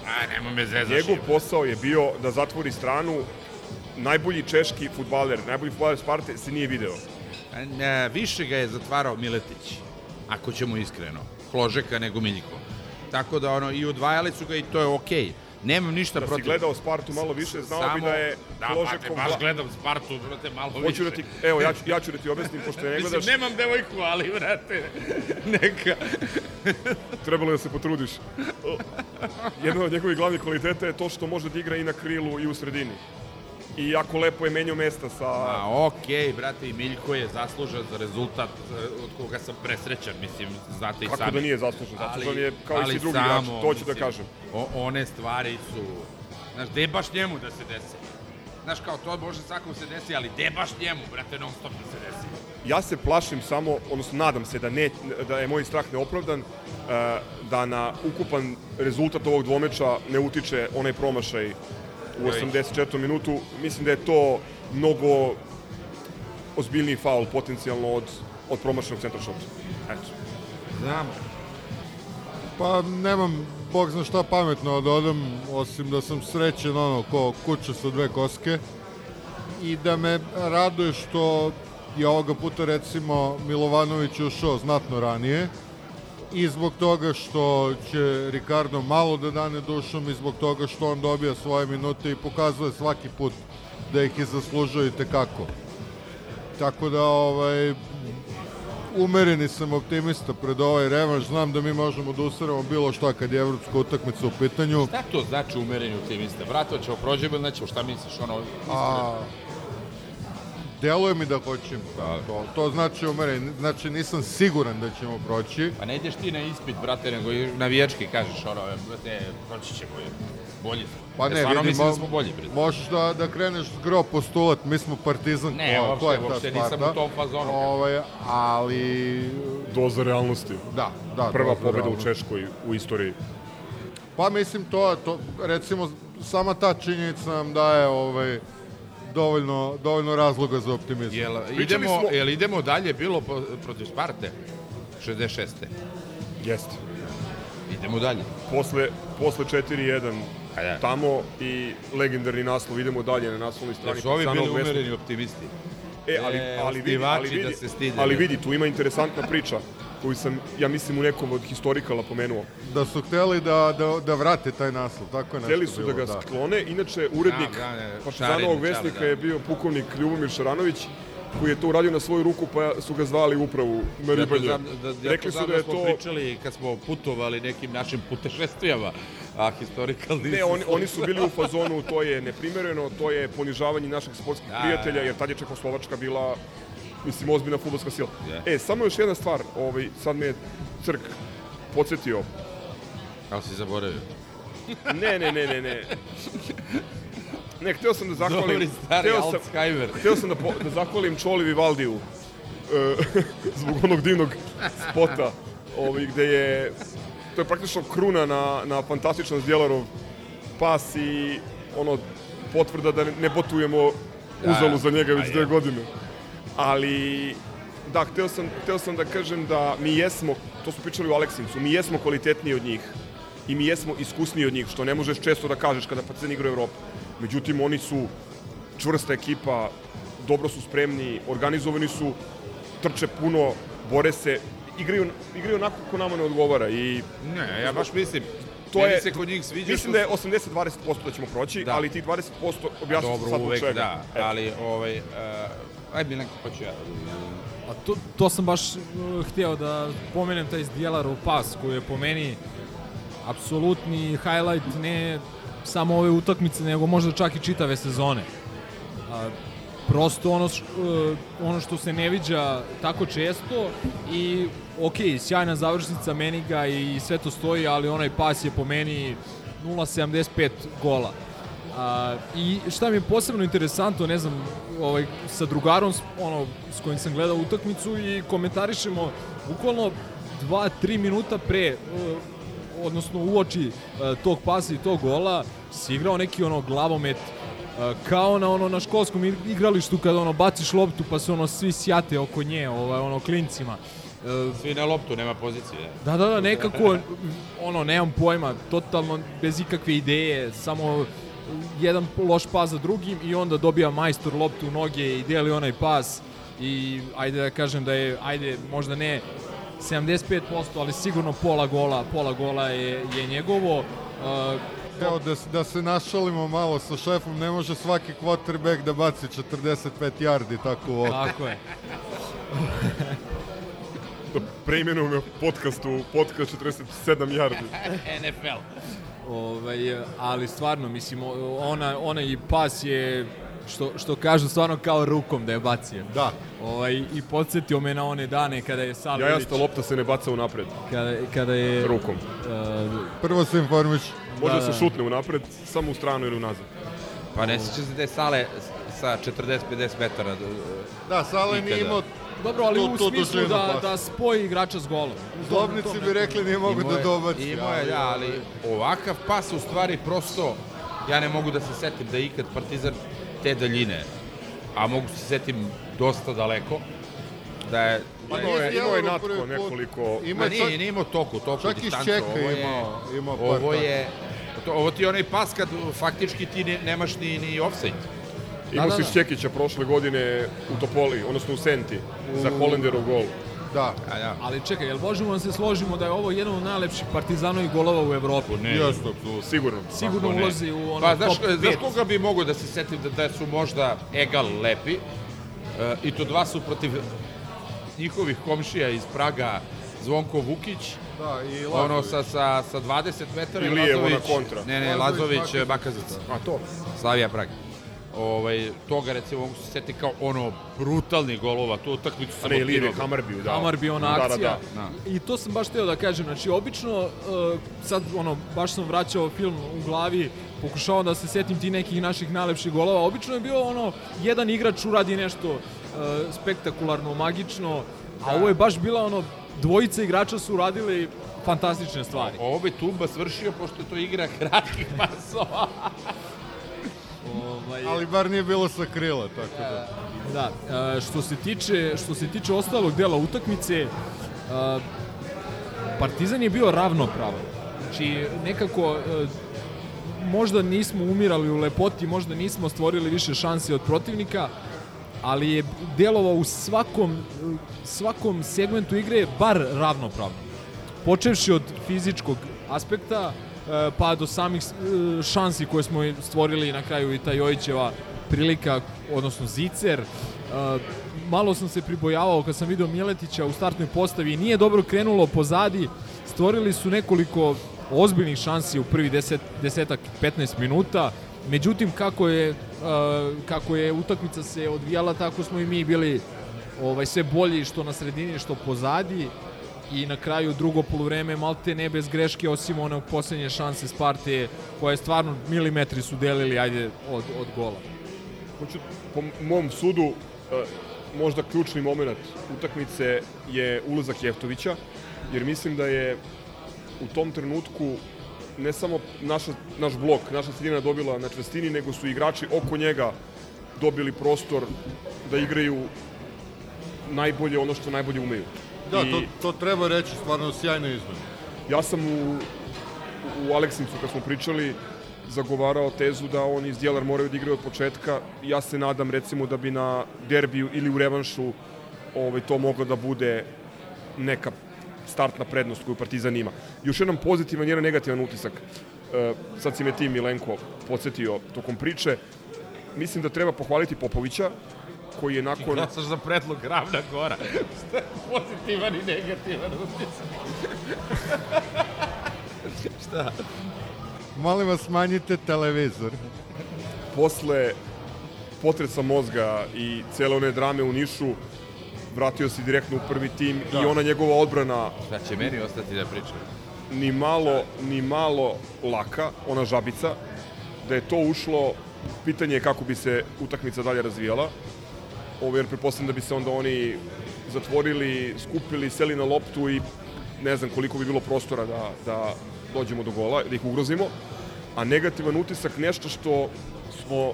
A, nema me zezaš. Njegov posao je bio da zatvori stranu najbolji češki futbaler, najbolji futbaler Sparte se nije video. Ne, više ga je zatvarao Miletić, ako ćemo iskreno. Hložeka nego Miljko. Tako da ono, i odvajali su ga i to je okej. Okay. Nemam ništa Da si protiv. gledao Spartu malo više, znao bi Samo- da je Da, Hložekov brate, baš gledam Spartu, brate, malo Hoću više. da ti, evo, ja ću, ja ću da ti objasnim, pošto ne (laughs) Mislim, gledaš, nemam devojku, ali, brate, (laughs) neka. trebalo je da se potrudiš. Jedna od njegovih glavnih kvaliteta je to što može da igra i na krilu i u sredini. I jako lepo je menjao mesta sa... A, okej, brate, i Miljko je zaslužan za rezultat eh, od koga sam presrećan, mislim, znate i Kako sami. da nije? Zaslužen Ali- je kao i svi drugi samo, igrači, to ću da mislim, kažem. O, one stvari su... Znaš, gde baš njemu da se desi? Znaš, kao to može svakom se desi, ali gde baš njemu, brate, non stop da se desi? Ja se plašim samo, odnosno nadam se da, ne, da je moj strah neopravdan, e, da na ukupan rezultat ovog dvomeča ne utiče onaj promašaj u 84. minutu. Mislim da je to mnogo ozbiljniji faul potencijalno od, od promašenog centra šota. Eto. Znam. Pa nemam, bog zna šta pametno da dodam, osim da sam srećen ono ko kuća sa dve koske i da me raduje što je ovoga puta recimo Milovanović ušao znatno ranije i zbog toga što će Ricardo malo da dane dušom i zbog toga što on dobija svoje minute i pokazuje svaki put da ih je zaslužio i tekako. Tako da ovaj, umereni sam optimista pred ovaj revanš. Znam da mi možemo da usaramo bilo šta kad je evropska utakmica u pitanju. Šta to znači umereni optimista? Brate, hoćemo prođemo ili nećemo? Šta misliš? Ono, A, deluje mi da hoćemo. Da. To, to znači umeren. Znači nisam siguran da ćemo proći. Pa ne ideš ti na ispit, brate, nego i navijački kažeš, ono, brate, proći ćemo, je. bolji smo. Pa E, ne, stvarno vidi, mislim da mo- smo bolji, brate. Možeš da, da kreneš gro postulat, mi smo partizan, Ne, to, to je uopšte, ta uopšte nisam u tom fazonu. Ovaj, ali, Doza realnosti. da, da. Prva pobeda u. Češkoj u istoriji. Pa mislim to, to recimo sama ta činjenica nam daje ovaj dovoljno dovoljno razloga za optimizam. Jel idemo, smo- jel idemo dalje bilo po, protiv Sparte? 66. Jeste. Idemo dalje. Posle, posle 4-1 A da. tamo i legendarni naslov, idemo dalje na naslovnoj strani. Jer su ovi bili mesto. umereni optimisti. E, ali, E, ali, vidi, ali, vidi, da se stide, ali da. vidi, tu ima interesantna priča koju sam, ja mislim, u nekom od historikala pomenuo. Da su hteli da, da, da vrate taj naslov, tako je nešto Hteli su da bilo, ga sklone, inače urednik Da, da, da, Partizanovog vesnika da. je bio pukovnik Ljubomir Šaranović, koji je to uradio na svoju ruku, pa su ga zvali upravu na Ja to ribanje. znam, da, ja Rekli to su da je smo to... pričali kad smo putovali nekim našim putešestvijama, a historical Ne, oni, (laughs) oni su bili u fazonu, to je neprimereno, to je ponižavanje naših sportskih Da, prijatelja, da. jer tad je Čekoslovačka bila, mislim, ozbiljna futbolska sila. Je. E, samo još jedna stvar, ovaj, sad me je Crk podsjetio. Ali si zaboravio. Ne, ne, ne, ne, ne. Ne, hteo sam da zahvalim... Dobri stari hteo sam, Alzheimer. hteo sam da, po, da zahvalim Čoli Vivaldiju e, (laughs) zbog onog divnog spota ovaj, gde je... To je praktično kruna na, na fantastičan Zdjelarov pas i ono potvrda da ne, ne botujemo uzalu za njega već a dve godine. Ali, da, hteo sam, hteo sam da kažem da mi jesmo, to smo pričali u Aleksincu, mi jesmo kvalitetniji od njih i mi jesmo iskusniji od njih, što ne možeš često da kažeš kada Partizan igra u Evropu. Međutim, oni su čvrsta ekipa, dobro su spremni, organizovani su, trče puno, bore se, igraju, igraju onako kako nama ne odgovara i Ne, ja baš mislim, to meni je, se kod njih sviđa mislim da je su- 80-20% da ćemo proći, Da. ali tih 20% objasnit ću Dobro, sad uvek, čega. da, Eto. ali, ovaj, uh, aj Milenko, hoću ja. A to, to sam baš uh, hteo da pomenem taj Zdjelarov pas koji je po meni apsolutni highlight ne samo ove utakmice, nego možda čak i čitave sezone. A, prosto ono, š, uh, ono što se ne viđa tako često i ok, sjajna završnica meni ga i sve to stoji, ali onaj pas je po meni 0.75 gola. A, I šta mi je posebno interesantno, ne znam, ovaj, sa drugarom ono, s kojim sam gledao utakmicu i komentarišemo bukvalno 2-3 minuta pre, odnosno uoči uh, tog pasa i tog gola, si igrao neki ono glavomet uh, kao na ono na školskom ig- igralištu kada ono baciš loptu pa se ono svi sjate oko nje, ovaj ono klincima. Uh, Svi na loptu, nema pozicije. Da, da, da, nekako, ono, nemam pojma, totalno bez ikakve ideje, samo jedan loš pas za drugim i onda dobija majstor loptu u noge i deli onaj pas i ajde da kažem da je, ajde možda ne 75%, ali sigurno pola gola, pola gola je, je njegovo. Uh, Evo, da, da se našalimo malo sa šefom, ne može svaki quarterback da baci 45 yardi tako u oko. Tako je. Da preimenujemo podcast u podcast 47 yardi. (laughs) NFL. Ovaj, ali stvarno, mislim, o- ona, onaj pas je, što, što kažu, stvarno kao rukom da je bacio. Da. Ovaj, I podsjetio me na one dane kada je Savljević... Jajasta lopta se ne baca u napred. Kada, kada je... Rukom. Uh, Prvo se informiš. Može da, Da, se šutne u napred, samo u stranu ili u nazad. Pa ne sjeća se da je Sale sa 40-50 metara. d- Da, Sale nije imao Dobro, ali tu- u tu smislu dužinu da, da spoji igrača s golom. Zlobnici bi rekli nije mogu da je- dobaci. Imao je, da, ali ovakav pas u stvari prosto, ja ne mogu da se setim da je ikad Partizan te daljine, a mogu se setim dosta daleko, da je... Pa da Imao je, imao je natko nekoliko... Ima Ma nije, čak- nije imao toku, toku čak iz distancu. čeka ovo je, imao- imao par Ovo je, to, ovo ti je onaj pas kad faktički ti ne, nemaš ni, ni offside. Imao Da, si da, da. Šćekića prošle godine u Topoli, odnosno u Senti, za Holenderov gol. Da, A, ja. Ali čekaj, jel možemo da se složimo da je ovo jedan od najlepših partizanovih golova u Evropi? Ne, apsolutno. Sigurno. Sigurno Kako ne? ulazi u ono Pa, znaš, top znaš 5. koga bi mogo da se setim da, da su možda egal lepi? E, I to dva su protiv njihovih komšija iz Praga, Zvonko Vukić, Da, i ono Lazović. sa, sa, sa 20 metara I Lijevo na Lazović- kontra. Ne, ne, Lazović, Lazović. Makazica. A to? Slavija Prag. Ovaj, toga recimo mogu se setiti kao ono brutalni golova, tu utakmicu A sam ne, Ilije otkidao. Hamarbiju, da. Hamar bio ona Da, da, akcija. da. Da. I to sam baš teo da kažem. Znači, obično, uh, sad, ono, baš sam vraćao film u glavi, pokušao da se setim ti nekih naših najlepših golova. Obično je bio ono, jedan igrač uradi nešto uh, spektakularno, magično, a ovo je baš bila ono, dvojica igrača su uradili fantastične stvari. Ovo bi Tumba svršio, pošto je to igra (laughs) kratkih pasova. Ovaj, Ali bar nije bilo sa krila, tako da. Da, e, što se tiče što se tiče ostalog dela utakmice, e, Partizan je bio ravnopravan. Znači nekako e, možda nismo umirali u lepoti, možda nismo stvorili više šansi od protivnika, ali je delovao u svakom svakom segmentu igre bar ravnopravno. Počevši od fizičkog aspekta, pa do samih e, šansi koje smo stvorili na kraju i ta Jojićeva prilika, odnosno Zicer. E, Malo sam se pribojavao kad sam video Miletića u startnoj postavi, nije dobro krenulo pozadi, stvorili su nekoliko ozbiljnih šansi u prvi 10, desetak, 15 minuta, međutim kako je, e, kako je utakmica se odvijala, tako smo i mi bili ovaj, sve bolji što na sredini, što pozadi i na kraju drugo poluvreme malte ne bez greške osim one poslednje šanse Sparte koja je stvarno milimetri su delili ajde od, od gola. Hoću, po mom sudu, e, možda ključni moment utakmice je ulazak Jeftovića, jer mislim da je u tom trenutku ne samo naša, naš blok, naša sredina dobila na čvrstini, nego su igrači oko njega dobili prostor da igraju najbolje ono što najbolje umeju. Da, I to, to treba reći, stvarno sjajna izmena. ja sam u, u Aleksincu, kad smo pričali, zagovarao tezu da oni iz Djelar moraju da igraju od početka. Ja se nadam, recimo, da bi na derbiju ili u revanšu ovaj, to moglo da bude neka startna prednost koju Partizan ima. Još jedan pozitivan, jedan negativan utisak. E, sad si me ti, Milenko, podsjetio tokom priče. Mislim da treba pohvaliti Popovića, koji je nakon... Glasaš za predlog Ravna Gora. (laughs) Šta je pozitivan i negativan utisak? Šta? Molim vas, smanjite televizor. posle potresa mozga i cele one drame u Nišu vratio se direktno u prvi tim da. i ona njegova odbrana Šta će meni ostati da pričam? ni malo, ni malo laka, ona žabica, da je to ušlo, pitanje je kako bi se utakmica dalje razvijala, ovo, jer pretpostavljam da bi se onda oni zatvorili, skupili, seli na loptu i ne znam koliko bi bilo prostora da, da dođemo do gola, da ih ugrozimo, a negativan utisak nešto što smo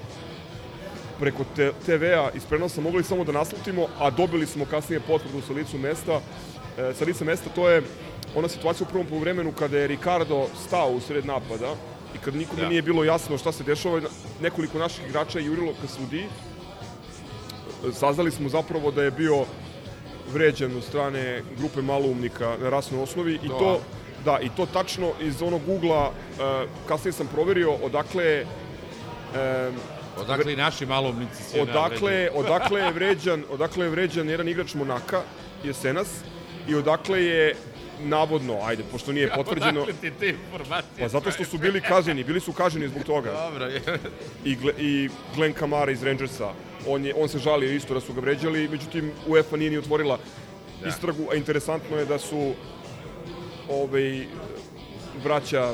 preko TV-a iz prenosa mogli samo da naslutimo, a dobili smo kasnije potvrdu sa licu mesta. E, sa lica mesta to je ona situacija u prvom poluvremenu kada je Ricardo stao u sred napada i kad nikome Da. nije bilo jasno šta se dešava, nekoliko naših igrača je jurilo ka sudiji. Saznali smo zapravo da je bio vređan od strane grupe maloumnika na rasnoj osnovi i To, to, da, i to tačno iz onog ugla, uh, kasnije sam proverio odakle um, Odakle i naši malomnici se odakle, (laughs) odakle je vređan, odakle je vređan jedan igrač Monaka, Jesenas, i odakle je navodno, ajde, pošto nije (laughs) potvrđeno, Odakle ti te informacije? pa zato što su bili kažnjeni, bili su kažnjeni zbog toga. Dobro, je. I, Gle, i Glenn Kamara iz Rangersa, on, je, on se žalio isto da su ga vređali, međutim UEFA nije ni otvorila Da. istragu, a interesantno je da su ovaj, braća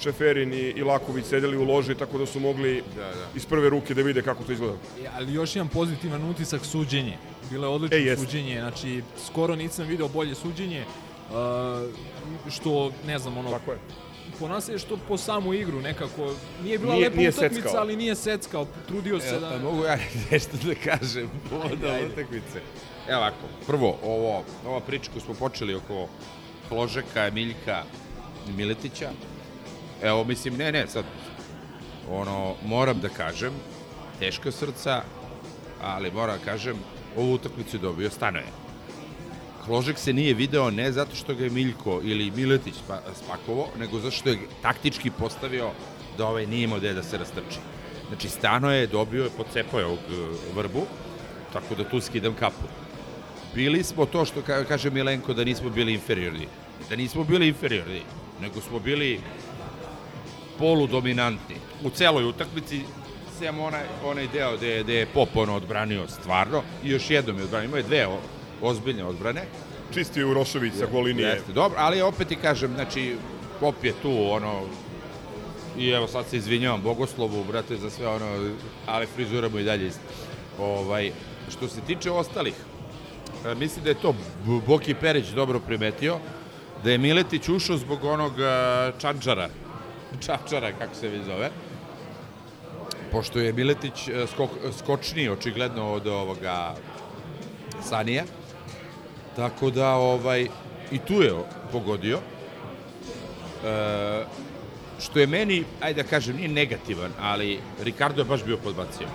Šeferin i, i Laković sedeli u loži, tako da su mogli Da, da. iz prve ruke da vide kako to izgleda. E, Ali još jedan pozitivan utisak suđenje. Bilo je odlično E, suđenje, znači skoro nisam video bolje suđenje. Uh, što, ne znam, ono, Tako je. Po nas je što po samu igru nekako, nije bila Nije- lepa nije utakmica, seckao. ali nije seckao, trudio se da... a mogu ja (laughs) nešto da kažem povodom utakmice. Evo ovako, prvo, ovo, ova priča koju smo počeli oko Hložeka, Miljka i Miletića, evo, mislim, ne, ne, sad, ono, moram da kažem, teška srca, ali moram da kažem, ovu utakmicu je dobio Stanoje. Hložek se nije video ne zato što ga je Miljko ili Miletić spa, spakovo, nego zato što je taktički postavio da ovaj nije imao gde da se rastrči. Znači, Stano je dobio, pocepao je ovog e, vrbu, tako da tu skidam kapu. Bili smo to što ka, kaže Milenko da nismo bili inferiorni. Da nismo bili inferiorni, nego smo bili poludominantni. U celoj utakmici, sem onaj, onaj deo gde, gde je Pop ono odbranio stvarno, i još jednom je odbranio, imao je dve ozbiljne odbrane. Čisti je Urošević sa gol linije. Jeste, dobro, ali opet ti kažem, znači, Pop je tu, ono, i evo sad se izvinjavam Bogoslovu, brate, za sve ono, ali frizura mu i dalje isto. Ovaj, što se tiče ostalih, e, mislim da je to Boki Perić dobro primetio, da je Miletić ušao zbog onog e, čančara, (laughs) čančara, kako se vi zove, pošto je Miletić e, skok, skočniji očigledno od ovoga Sanija, tako da ovaj i tu je pogodio. E, što je meni, ajde da kažem, nije negativan, ali Ricardo je baš bio podbacio.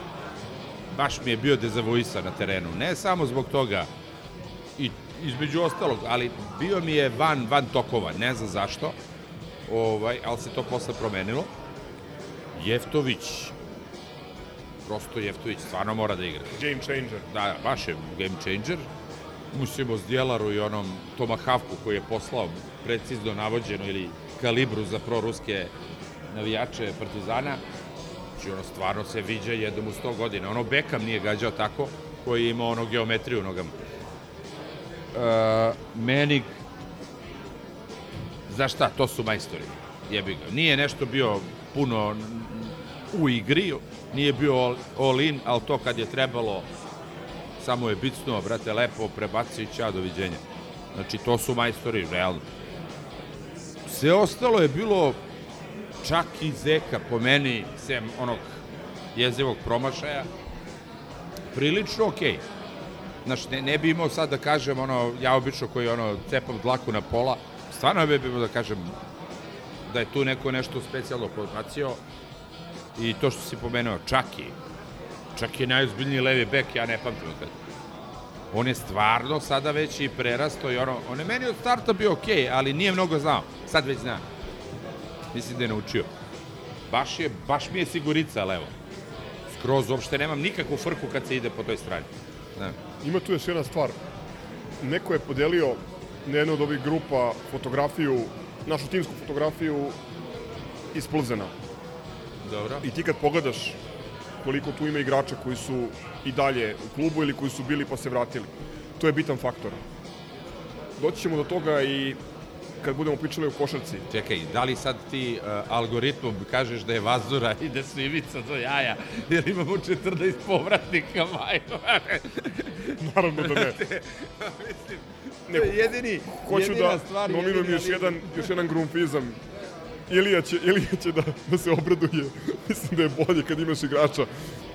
Baš mi je bio dezavuisan na terenu. Ne samo zbog toga, i između ostalog, ali bio mi je van, van tokova, ne znam zašto, ovaj, ali se to posle promenilo. Jeftović, prosto Jeftović stvarno mora da igra. Game changer. Da, baš je game changer. Musimo s Djelaru i onom Tomahavku koji je poslao precizno navođeno ili kalibru za proruske navijače Partizana. Znači ono stvarno se viđa jednom u 100 godina. Ono Bekam nije gađao tako, koji ima ono geometriju nogama. E, meni za šta, to su majstori. Jebi ga. Nije nešto bio puno u igri, nije bio all in, ali to kad je trebalo, samo je bicnuo, brate, lepo, prebacio i ćao, doviđenja. Znači, to su majstori, realno. Sve ostalo je bilo čak i Zeka, po meni, sem onog jezivog promašaja, prilično okej. Znaš, ne, ne bi imao sad da kažem, ono, ja obično koji ono, cepam dlaku na pola, stvarno bi imao da kažem da je tu neko nešto specijalno podbacio i to što si pomenuo, Čaki, čak je najozbiljniji levi bek, ja ne pamtim kad. On je stvarno sada već i prerasto i ono, on je meni od starta bio okej, ali nije mnogo znao, sad već zna. Mislim da je naučio. Baš, je, baš mi je sigurica levo. Skroz, uopšte nemam nikakvu frku kad se ide po toj strani. Da. Ima tu još jedna stvar. Neko je podelio na jednu od ovih grupa fotografiju, našu timsku fotografiju iz Plzena. Dobro. I ti kad pogledaš koliko tu ima igrača koji su i dalje u klubu ili koji su bili pa se vratili, to je bitan faktor. Doći ćemo do toga i kad budemo pričali o košarci. Čekaj, da li sad ti uh, algoritmom kažeš da je Vazura i da su Ivica do jaja, jer imamo 14 povratnika, majno? Naravno da ne. (laughs) Mislim, Ne, to je jedini, Hoću jedina da stvar, nominujem još jedan, još jedan grumfizam. Ilija će, Ilija će da, da se obraduje. (laughs) Mislim da je bolje kad imaš igrača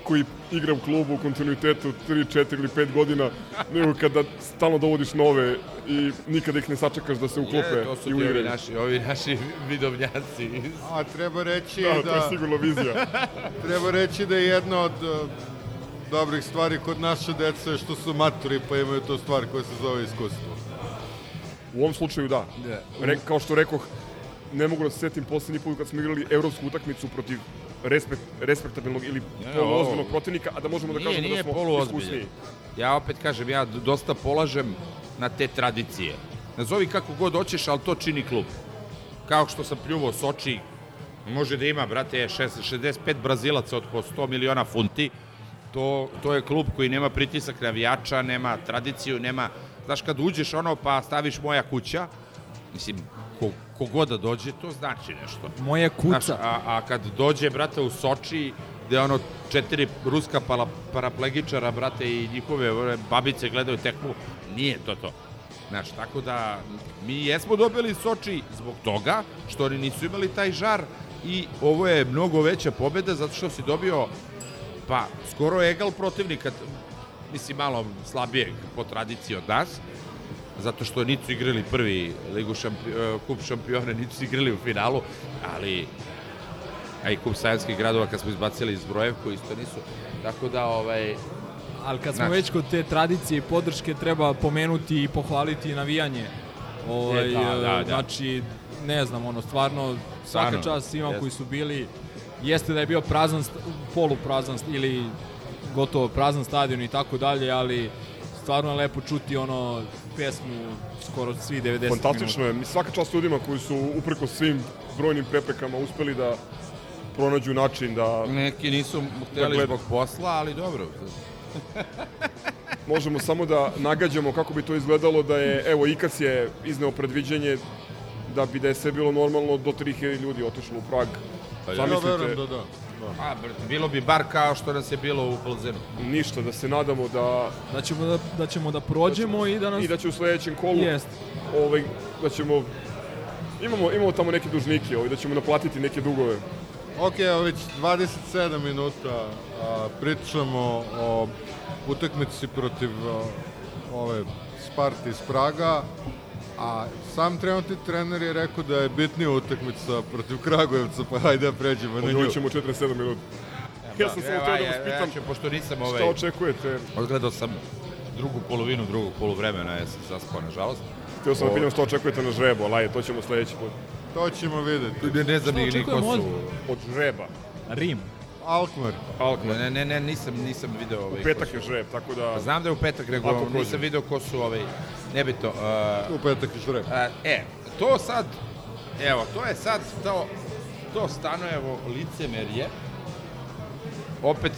koji igra u klubu u kontinuitetu 3, 4 ili 5 godina, nego kada stalno dovodiš nove i nikada ih ne sačekaš da se uklope to su i ti ovi naši, ovi naši vidovnjaci. A treba reći Da, da... to je sigurno vizija. (laughs) treba reći da je jedna od uh, dobrih stvari kod naše dece što su maturi pa imaju to stvar koja se zove iskustvo. U ovom slučaju da. Re, kao što rekoh, ne mogu da se setim poslednji put kad smo igrali evropsku utakmicu protiv respekt, respektabilnog ili poluozbiljnog protivnika, a da možemo da Nije, kažemo nije da smo iskusniji. Ja opet kažem, ja dosta polažem na te tradicije. Nazovi kako god hoćeš, ali to čini klub. Kao što sam pljuvao Soči, može da ima, brate, šest- 65 Brazilaca od po 100 miliona funti, to, to je klub koji nema pritisak navijača, nema tradiciju, nema... Znaš, kad uđeš ono pa staviš moja kuća, mislim, kogod da dođe, to znači nešto. Moje kuca. Znaš, a, a kad dođe, brate, u Soči, gde ono četiri ruska para, paraplegičara, brate, i njihove ove, babice gledaju tekmu, nije to to. Znaš, tako da mi jesmo dobili Soči zbog toga što oni nisu imali taj žar i ovo je mnogo veća pobeda zato što si dobio pa skoro egal protivnika, mislim malo slabijeg po tradiciji od nas, zato što nisu igrali prvi ligu šampi, e, kup šampiona, nisu igrali u finalu, ali a i kup sajanskih gradova kad smo izbacili iz Brojevku isto nisu. Tako da, ovaj, Ali kad smo Znaš. već kod te tradicije i podrške, treba pomenuti i pohvaliti navijanje. Ovaj, E, da, da, da. Znači, ne znam, ono, stvarno, svaka Stvarno, čast svima jeste. koji su bili. Jeste da je bio prazan, poluprazan ili gotovo prazan stadion i tako dalje, ali stvarno je lepo čuti ono pesmu skoro svi 90 Fantastično minuta. je. Mi svaka čast ljudima koji su upreko svim brojnim preprekama uspeli da pronađu način da neki nisu hteli gleda- zbog posla, ali dobro. (laughs) možemo samo da nagađamo kako bi to izgledalo da je, evo, Ikas je izneo predviđenje da bi da je sve bilo normalno do 3000 ljudi otišlo u Prag. Pa ja. Ja verujem da da. A, brate, bilo bi bar kao što nas je bilo u Plzenu. ništa, da se nadamo da, Da ćemo da, da, ćemo da prođemo i da nas... i da će u sledećem kolu Jest. ovaj, da ćemo imamo, imamo tamo neke dužnike, ovaj, da ćemo naplatiti neke dugove. Ok, evo već 27 minuta a, pričamo o utakmici protiv a, ove Sparta iz Praga, a sam trenutni trener je rekao da je bitnija utakmica protiv Kragujevca, pa hajde da pređemo na nju. njoj ćemo 47 minuta. Ja sam samo Evo, teo da ja- vas ja pitam ću, pošto nisam ovaj... šta očekujete. Odgledao sam drugu polovinu drugog poluvremena, ja sam zaspao, nažalost. Htio sam da pitam šta očekujete na žrebu, ali ajde, to ćemo sledeći put. To ćemo videti. Ne, ne znam Šta ni, ko očekujemo su... Od žreba. Rim. Alkmaar. Alkmaar. Ne, ne, ne, nisam, nisam video ovaj... U petak je žreb, tako da... Znam da je u petak, nego nisam video ko su ovaj... Nebito. Uh, U petak je žreb. A, e, to sad, evo, to je sad to, to Stanojevo licemerje. Opet,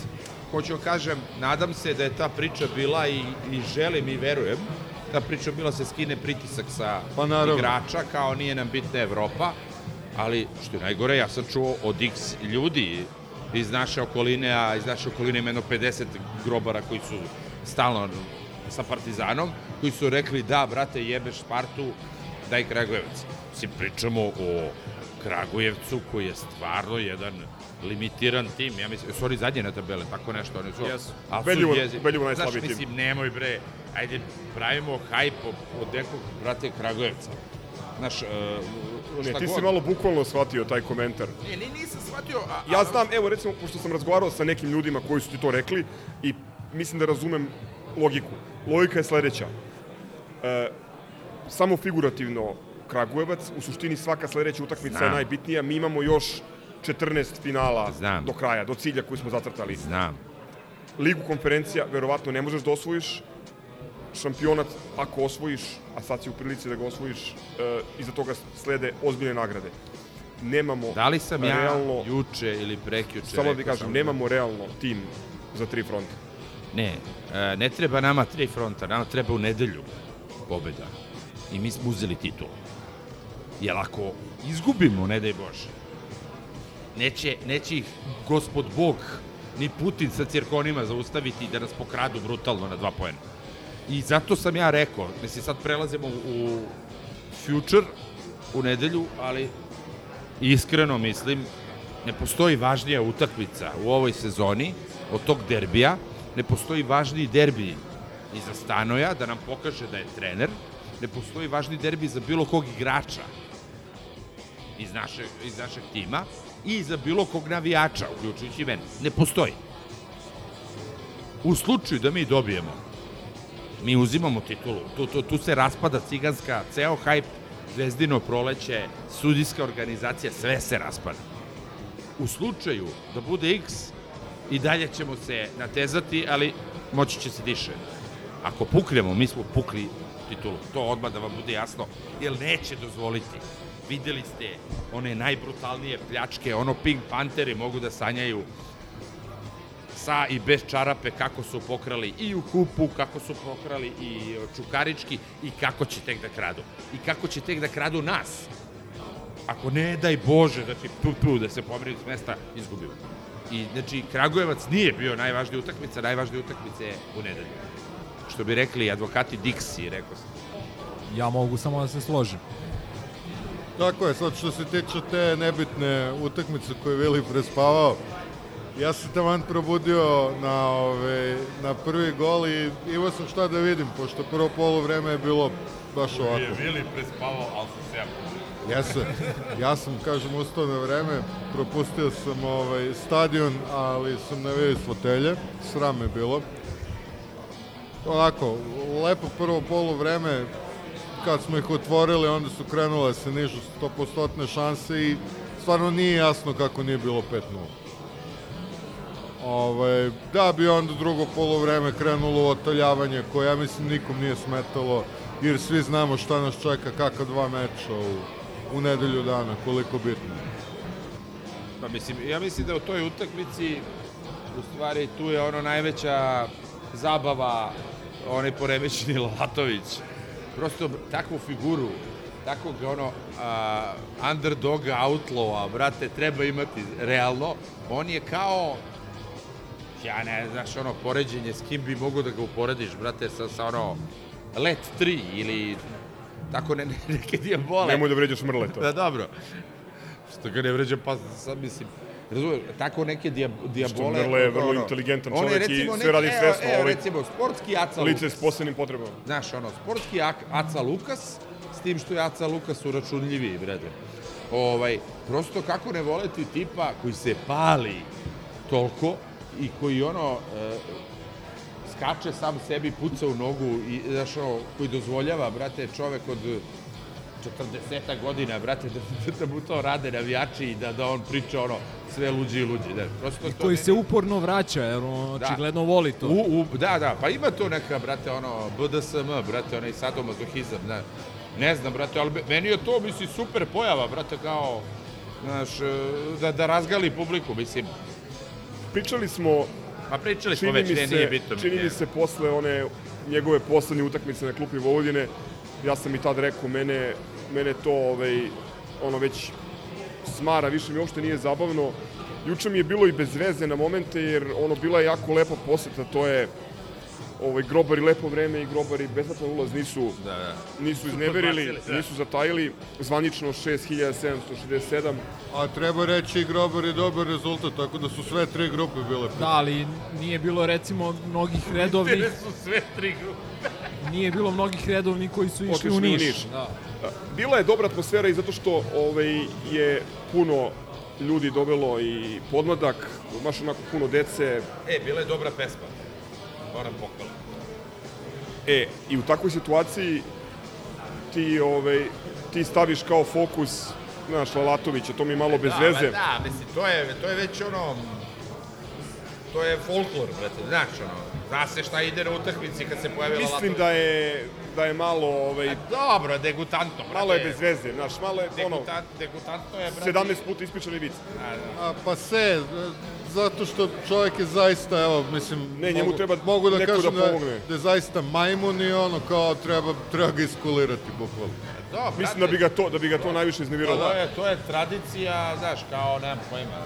hoću da kažem, nadam se da je ta priča bila i, i želim i verujem, ta priča bila se skine pritisak sa Pa naravno. igrača, kao nije nam bitna Evropa, ali što je najgore, ja sam čuo od x ljudi iz naše okoline, a iz naše okoline ima jedno 50 grobara koji su stalno sa Partizanom, koji su rekli da, brate, jebeš Spartu, daj Kragujevac. Mislim, pričamo o Kragujevcu koji je stvarno jedan limitiran tim, ja mislim, sorry, zadnje na tabele, tako nešto, oni su, Jesu. ali su jezi- ubedljivo najslabiji Znaš, tim. mislim, nemoj bre, ajde, pravimo hajp od- nekog, brate, Kragujevca. Znaš, uh, Ne, ti si malo bukvalno shvatio taj komentar. Ne, ne, nisam shvatio, a, a, Ja znam, evo recimo, pošto sam razgovarao sa nekim ljudima koji su ti to rekli i mislim da razumem logiku. Logika je sledeća. E, samo figurativno Kragujevac, u suštini svaka sledeća utakmica je najbitnija. Mi imamo još 14 finala Znam. do kraja, do cilja koji smo zacrtali. Znam. Ligu konferencija verovatno ne možeš da osvojiš, šampionat ako osvojiš, a sad si u prilici da ga osvojiš, e, iza toga slede ozbiljne nagrade. Nemamo Da li sam ja realno, juče ili prekjuče samo da kažem, sam- nemamo realno tim za tri fronta. Ne, e, ne treba nama tri fronta, nama treba u nedelju pobeda. I mi smo uzeli titul. Jer ako izgubimo, ne daj Bože, neće, neće ih gospod Bog ni Putin sa cirkonima zaustaviti da nas pokradu brutalno na dva poena. I zato sam ja rekao, mislim sad prelazimo u future, u nedelju, ali iskreno mislim, ne postoji važnija utakmica u ovoj sezoni od tog derbija, ne postoji važniji derbi i za Stanoja, da nam pokaže da je trener, ne postoji važni derbi za bilo kog igrača iz, naše, iz našeg tima i za bilo kog navijača, uključujući mene. Ne postoji. U slučaju da mi dobijemo, mi uzimamo titulu. Tu, tu, tu se raspada ciganska, ceo hajp, zvezdino proleće, sudijska organizacija, sve se raspada. U slučaju da bude X, i dalje ćemo se natezati, ali moći će se diše. Ako puknemo, mi smo pukli titulu. To odmah da vam bude jasno, jer neće dozvoliti. Videli ste one najbrutalnije pljačke, ono Pink Pantheri mogu da sanjaju sa i bez čarape kako su pokrali i u kupu, kako su pokrali i čukarički i kako će tek da kradu. I kako će tek da kradu nas. Ako ne daj Bože, znači tu tu da se pomerili s mesta, izgubimo. I znači Kragujevac nije bio najvažnija utakmica, najvažnija utakmica je u nedelju. Što bi rekli advokati Dixi, rekao sam. Ja mogu samo da se složim. Tako je, sad što se tiče te nebitne utakmice koju je Vili prespavao, ja sam taman probudio na, ove, na prvi gol i imao sam šta da vidim, pošto prvo polo vreme je bilo baš ovako. Je Vili prespavao, ali sam se ja sam, ja sam, kažem, ustao na vreme, propustio sam ovaj, stadion, ali sam navio iz fotelje, sram je bilo. Onako, lepo prvo polo vreme, kad smo ih otvorili, onda su krenule se nižu 100% šanse i stvarno nije jasno kako nije bilo 5-0. Ovaj, da bi onda drugo polovreme krenulo otaljavanje koje ja mislim nikom nije smetalo jer svi znamo šta nas čeka, kakva dva meča u, u nedelju dana, koliko bitno. Pa mislim, ja mislim da u toj utakmici u stvari tu je ono najveća zabava onaj poremećeni (laughs) Lalatović. Prosto takvu figuru, takvog ono a, underdoga, outlawa, brate, treba imati realno. On je kao ja ne znaš ono poređenje s kim bi mogo da ga uporediš, brate, sa, sa ono Let 3 ili tako ne, ne, (laughs) neke dijabole. Nemoj da vređaš mrleta. Da, dobro. Što ga ne vređam, pa sad mislim, razumeš, tako neke dia, diabole... Što Mrle je vrlo ono, inteligentan čovjek i sve radi svesno. Evo, ovaj recimo, sportski Aca Lice Lukas. s posebnim potrebama. Znaš, ono, sportski Aca Lukas, s tim što je Aca Lukas uračunljiviji, brede. Ovaj, prosto kako ne voleti tipa koji se pali toliko i koji ono, e, skače sam sebi, puca u nogu i, znaš, ono, koji dozvoljava, brate, čovek od 40 godina, brate, da, da mu to rade navijači i da, da on priča ono sve luđi i luđi. Da, prosto to Koji ne- se uporno vraća, jer on Da. očigledno voli to. U, u, da, da, pa ima to neka, brate, ono, BDSM, brate, onaj sadomazohizam, da. Ne znam, brate, ali meni je to, misli, super pojava, brate, kao, znaš, e, da, da razgali publiku, mislim. Pričali smo Pa pričali smo već, se, nije bitno. Čini mi se posle one njegove poslednje utakmice na klupi Vojvodine, ja sam i tad rekao, mene, mene to ovaj, ono već smara, više mi uopšte nije zabavno. Juče mi je bilo i bez veze na momente, jer ono bila je jako lepa poseta, to je ovaj, grobari lepo vreme i grobari besplatan ulaz nisu, Da, da. nisu izneverili, sve. nisu zatajili. Zvanično 6767. A treba reći Grobar je dobar rezultat, tako da su sve tri grupe bile Da, ali nije bilo recimo mnogih redovnih, su sve tri grupe. nije bilo mnogih redovnih koji su išli Otišli u u Niš. Niš. Da. Bila je dobra atmosfera i zato što ovaj, je puno ljudi dobilo i podmladak, baš onako puno dece. E, bila je dobra pesma. Moram pohvala. E, i u takvoj situaciji ti, ovaj, ti staviš kao fokus znaš, Lalatovića, to mi je malo bez da, veze. Da, mislim, to je, to je već ono, to je folklor, brate, znaš, ono, zna se šta ide na utakmici kad se pojavila Mislim da je, da je malo, ovaj, Dobro, degutantno, brate. malo je bez veze, znaš, malo je ono, Degutant, degutantno je, brate. 17 puta ispričani vic. A, pa se, zato što čovjek je zaista, evo, mislim, Ne, njemu mogu, treba mogu da neko kažem da da, pomogne. da je zaista majmun i ono kao treba, treba ga iskulirati, bukvalno. Da, brate, Mislim da bi ga to, da bi ga to najviše To iznerviralo. je, to je tradicija, znaš, kao, nemam pojma.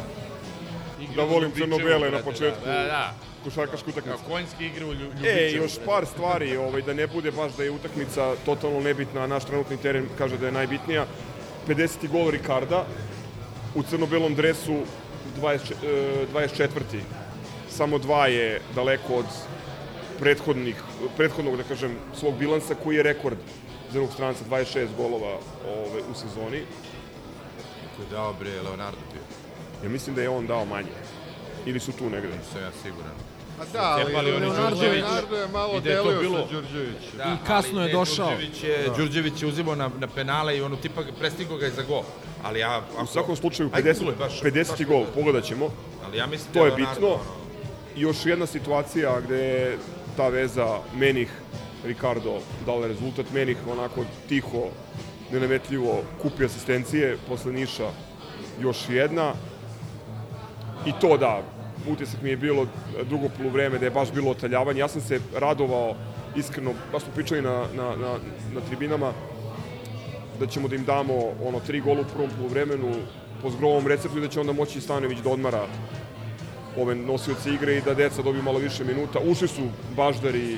igre Da volim crno-bele na brate, početku. Da, da, Košarkašku kao utakmicu. konjske igre u Lju- Ljubičevu. E, još par stvari, ovaj, da ne bude baš da je utakmica totalno nebitna, a naš trenutni teren kaže da je najbitnija. 50. gol Ricarda u crno-belom dresu 20, e, 24. samo dva je daleko od prethodnih, prethodnog, da kažem, svog bilansa, koji je rekord za jednog stranca, 26 golova ove, u sezoni. Ko je dao bre Leonardo bio? Ja mislim da je on dao manje. Ili su tu negde. Nisam ja siguran. A da, ali Leonardo. Leonardo je malo I da je delio bilo- sa Đurđevićem. Da, I kasno ali je ne, došao. Đurđević je, Da. Đurđević je uzimao na, na penale i on tipa prestigo ga je za gol. Ali ja... Ako, U svakom slučaju, Aj, 50, Kule, baš- 50. baš gol, pogledat ćemo. Ali ja mislim To da je Leonardo, bitno. ono, I još jedna situacija gde je ta veza Menih, Ricardo dala rezultat. Menih onako tiho, nenametljivo kupi asistencije, posle Niša još jedna. I to da, utisak mi je bilo drugo polovreme da je baš bilo otaljavanje. Ja sam se radovao, iskreno, baš smo pričali na, na, na, na tribinama, da ćemo da im damo ono tri gola u prvom polovremenu po zgrovom receptu i da će onda moći Stanović da odmara ove nosioce igre i da deca dobiju malo više minuta. Ušli su Baždar i,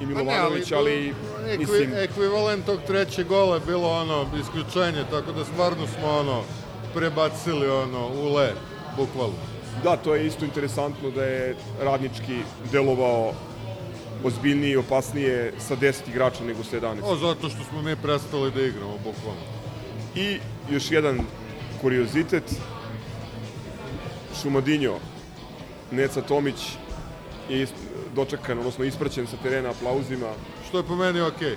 i Milovanović, ali, ekvi, mislim, ekvivalent tog trećeg gola je bilo ono isključenje, tako da stvarno smo ono prebacili ono u le, bukvalno. Da, to je isto interesantno da je radnički delovao ozbiljnije i opasnije sa 10 igrača nego sa 11. O, zato što smo mi prestali da igramo, bukvalno. I još jedan kuriozitet. Šumadinjo, Neca Tomić je dočekan, odnosno ispraćen sa terena aplauzima. Što je po meni okej.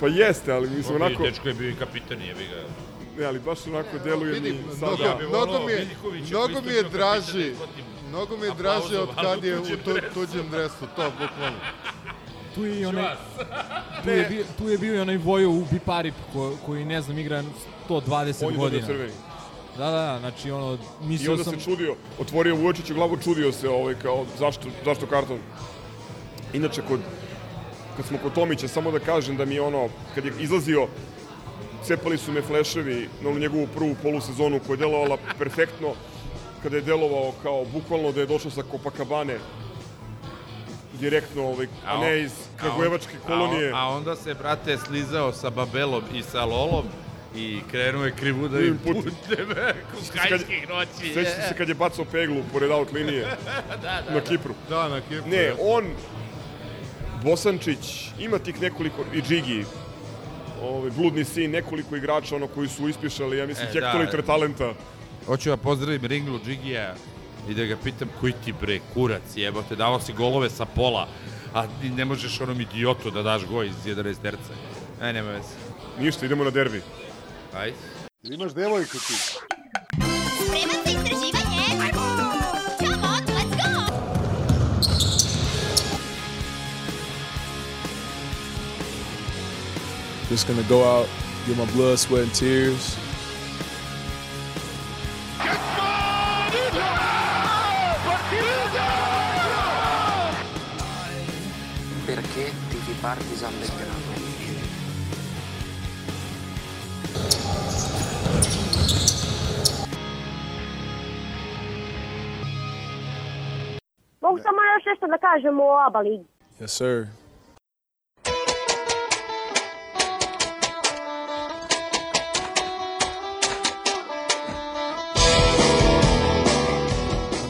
Pa jeste, ali mislim onako... Dečko je bio i kapitan, jebi ga. Ne, ali baš onako deluje mi sada... mnogo mi je, mnogo mi je draži, mnogo mi je draži od kad je u u tuđem tu, dresu. tuđem dresu, to bukvalno. Tu je i onaj, (laughs) tu je, bio, tu je bio i onaj Vojo u Biparip ko, koji ne znam igra 120 On je godina. Da, da, da, znači ono, I mislio onda sam... se čudio, otvorio Vujočiću glavu, čudio se ovaj, kao zašto, zašto karton. Inače, kod, kad smo kod Tomića, samo da kažem da mi je ono, kad je izlazio, cepali su me fleševi na onu njegovu prvu polusezonu koja je delovala perfektno, kada je delovao kao bukvalno da je došao sa Copacabane direktno, ovaj, a ne iz Kragujevačke kolonije. A, a onda se, brate, slizao sa Babelom i sa Lolom i krenuo je krivudavim putem. (laughs) kukajskih noći. Sećate se kad je bacao peglu pored out linije (laughs) da, da, na Kipru. Da, na Kipru. Ne, on, Bosančić, ima tih nekoliko, i Džigi, ovaj, bludni sin, nekoliko igrača ono koji su ispišali, ja mislim, E, e, da. hektolitre talenta. Hoću da pozdravim Ringlu Džigija i da ga pitam koji ti bre kurac jebote, davao si golove sa pola, a ti ne možeš onom idiotu da daš goj iz 11 terca. Aj, nema veze. Ništa, idemo na derbi. Ajde. Imaš devojku ti. Spreman Just gonna go out, get my blood, sweat, and tears. Perché tifi Partizan Belgrado? Mogu samo još nešto da kažem o ABA ligi. Yes, sir.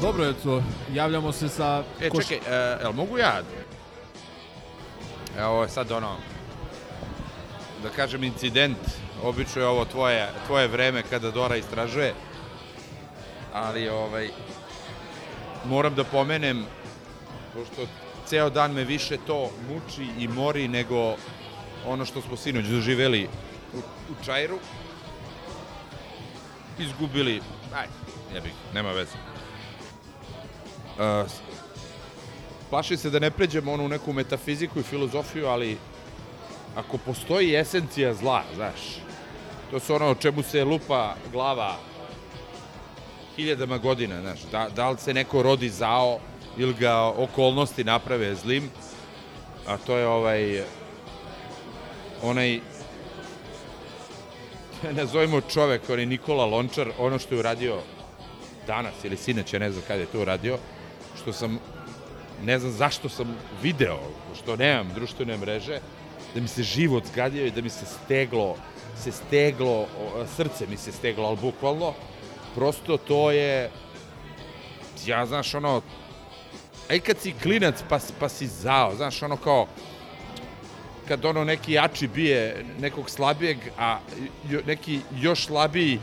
Dobro, eto, javljamo se sa... E, koš- čekaj, e, jel mogu ja? Evo je sad ono, da kažem incident, obično je ovo tvoje, tvoje vreme kada Dora istražuje, ali ovaj, moram da pomenem, pošto ceo dan me više to muči i mori nego ono što smo sinoć doživeli u, u Čajru. Izgubili, ajde, jebik, nema veze. Uh, plašim se da ne pređemo onu neku metafiziku i filozofiju, ali ako postoji esencija zla, znaš, to su ono o čemu se lupa glava hiljadama godina, znaš, da, da li se neko rodi zao ili ga okolnosti naprave zlim, a to je ovaj, onaj, (laughs) nazovimo čovek, onaj Nikola Lončar, ono što je uradio danas ili sinoć, ne znam kada je to uradio, što sam, ne znam zašto sam video, što nemam društvene mreže, da mi se život zgadio i da mi se steglo, se steglo, srce mi se steglo, ali bukvalno, prosto to je, ja znaš ono, a i kad si klinac pa, pa si zao, znaš, ono kao, kad ono neki jači bije nekog slabijeg, a jo, neki još slabiji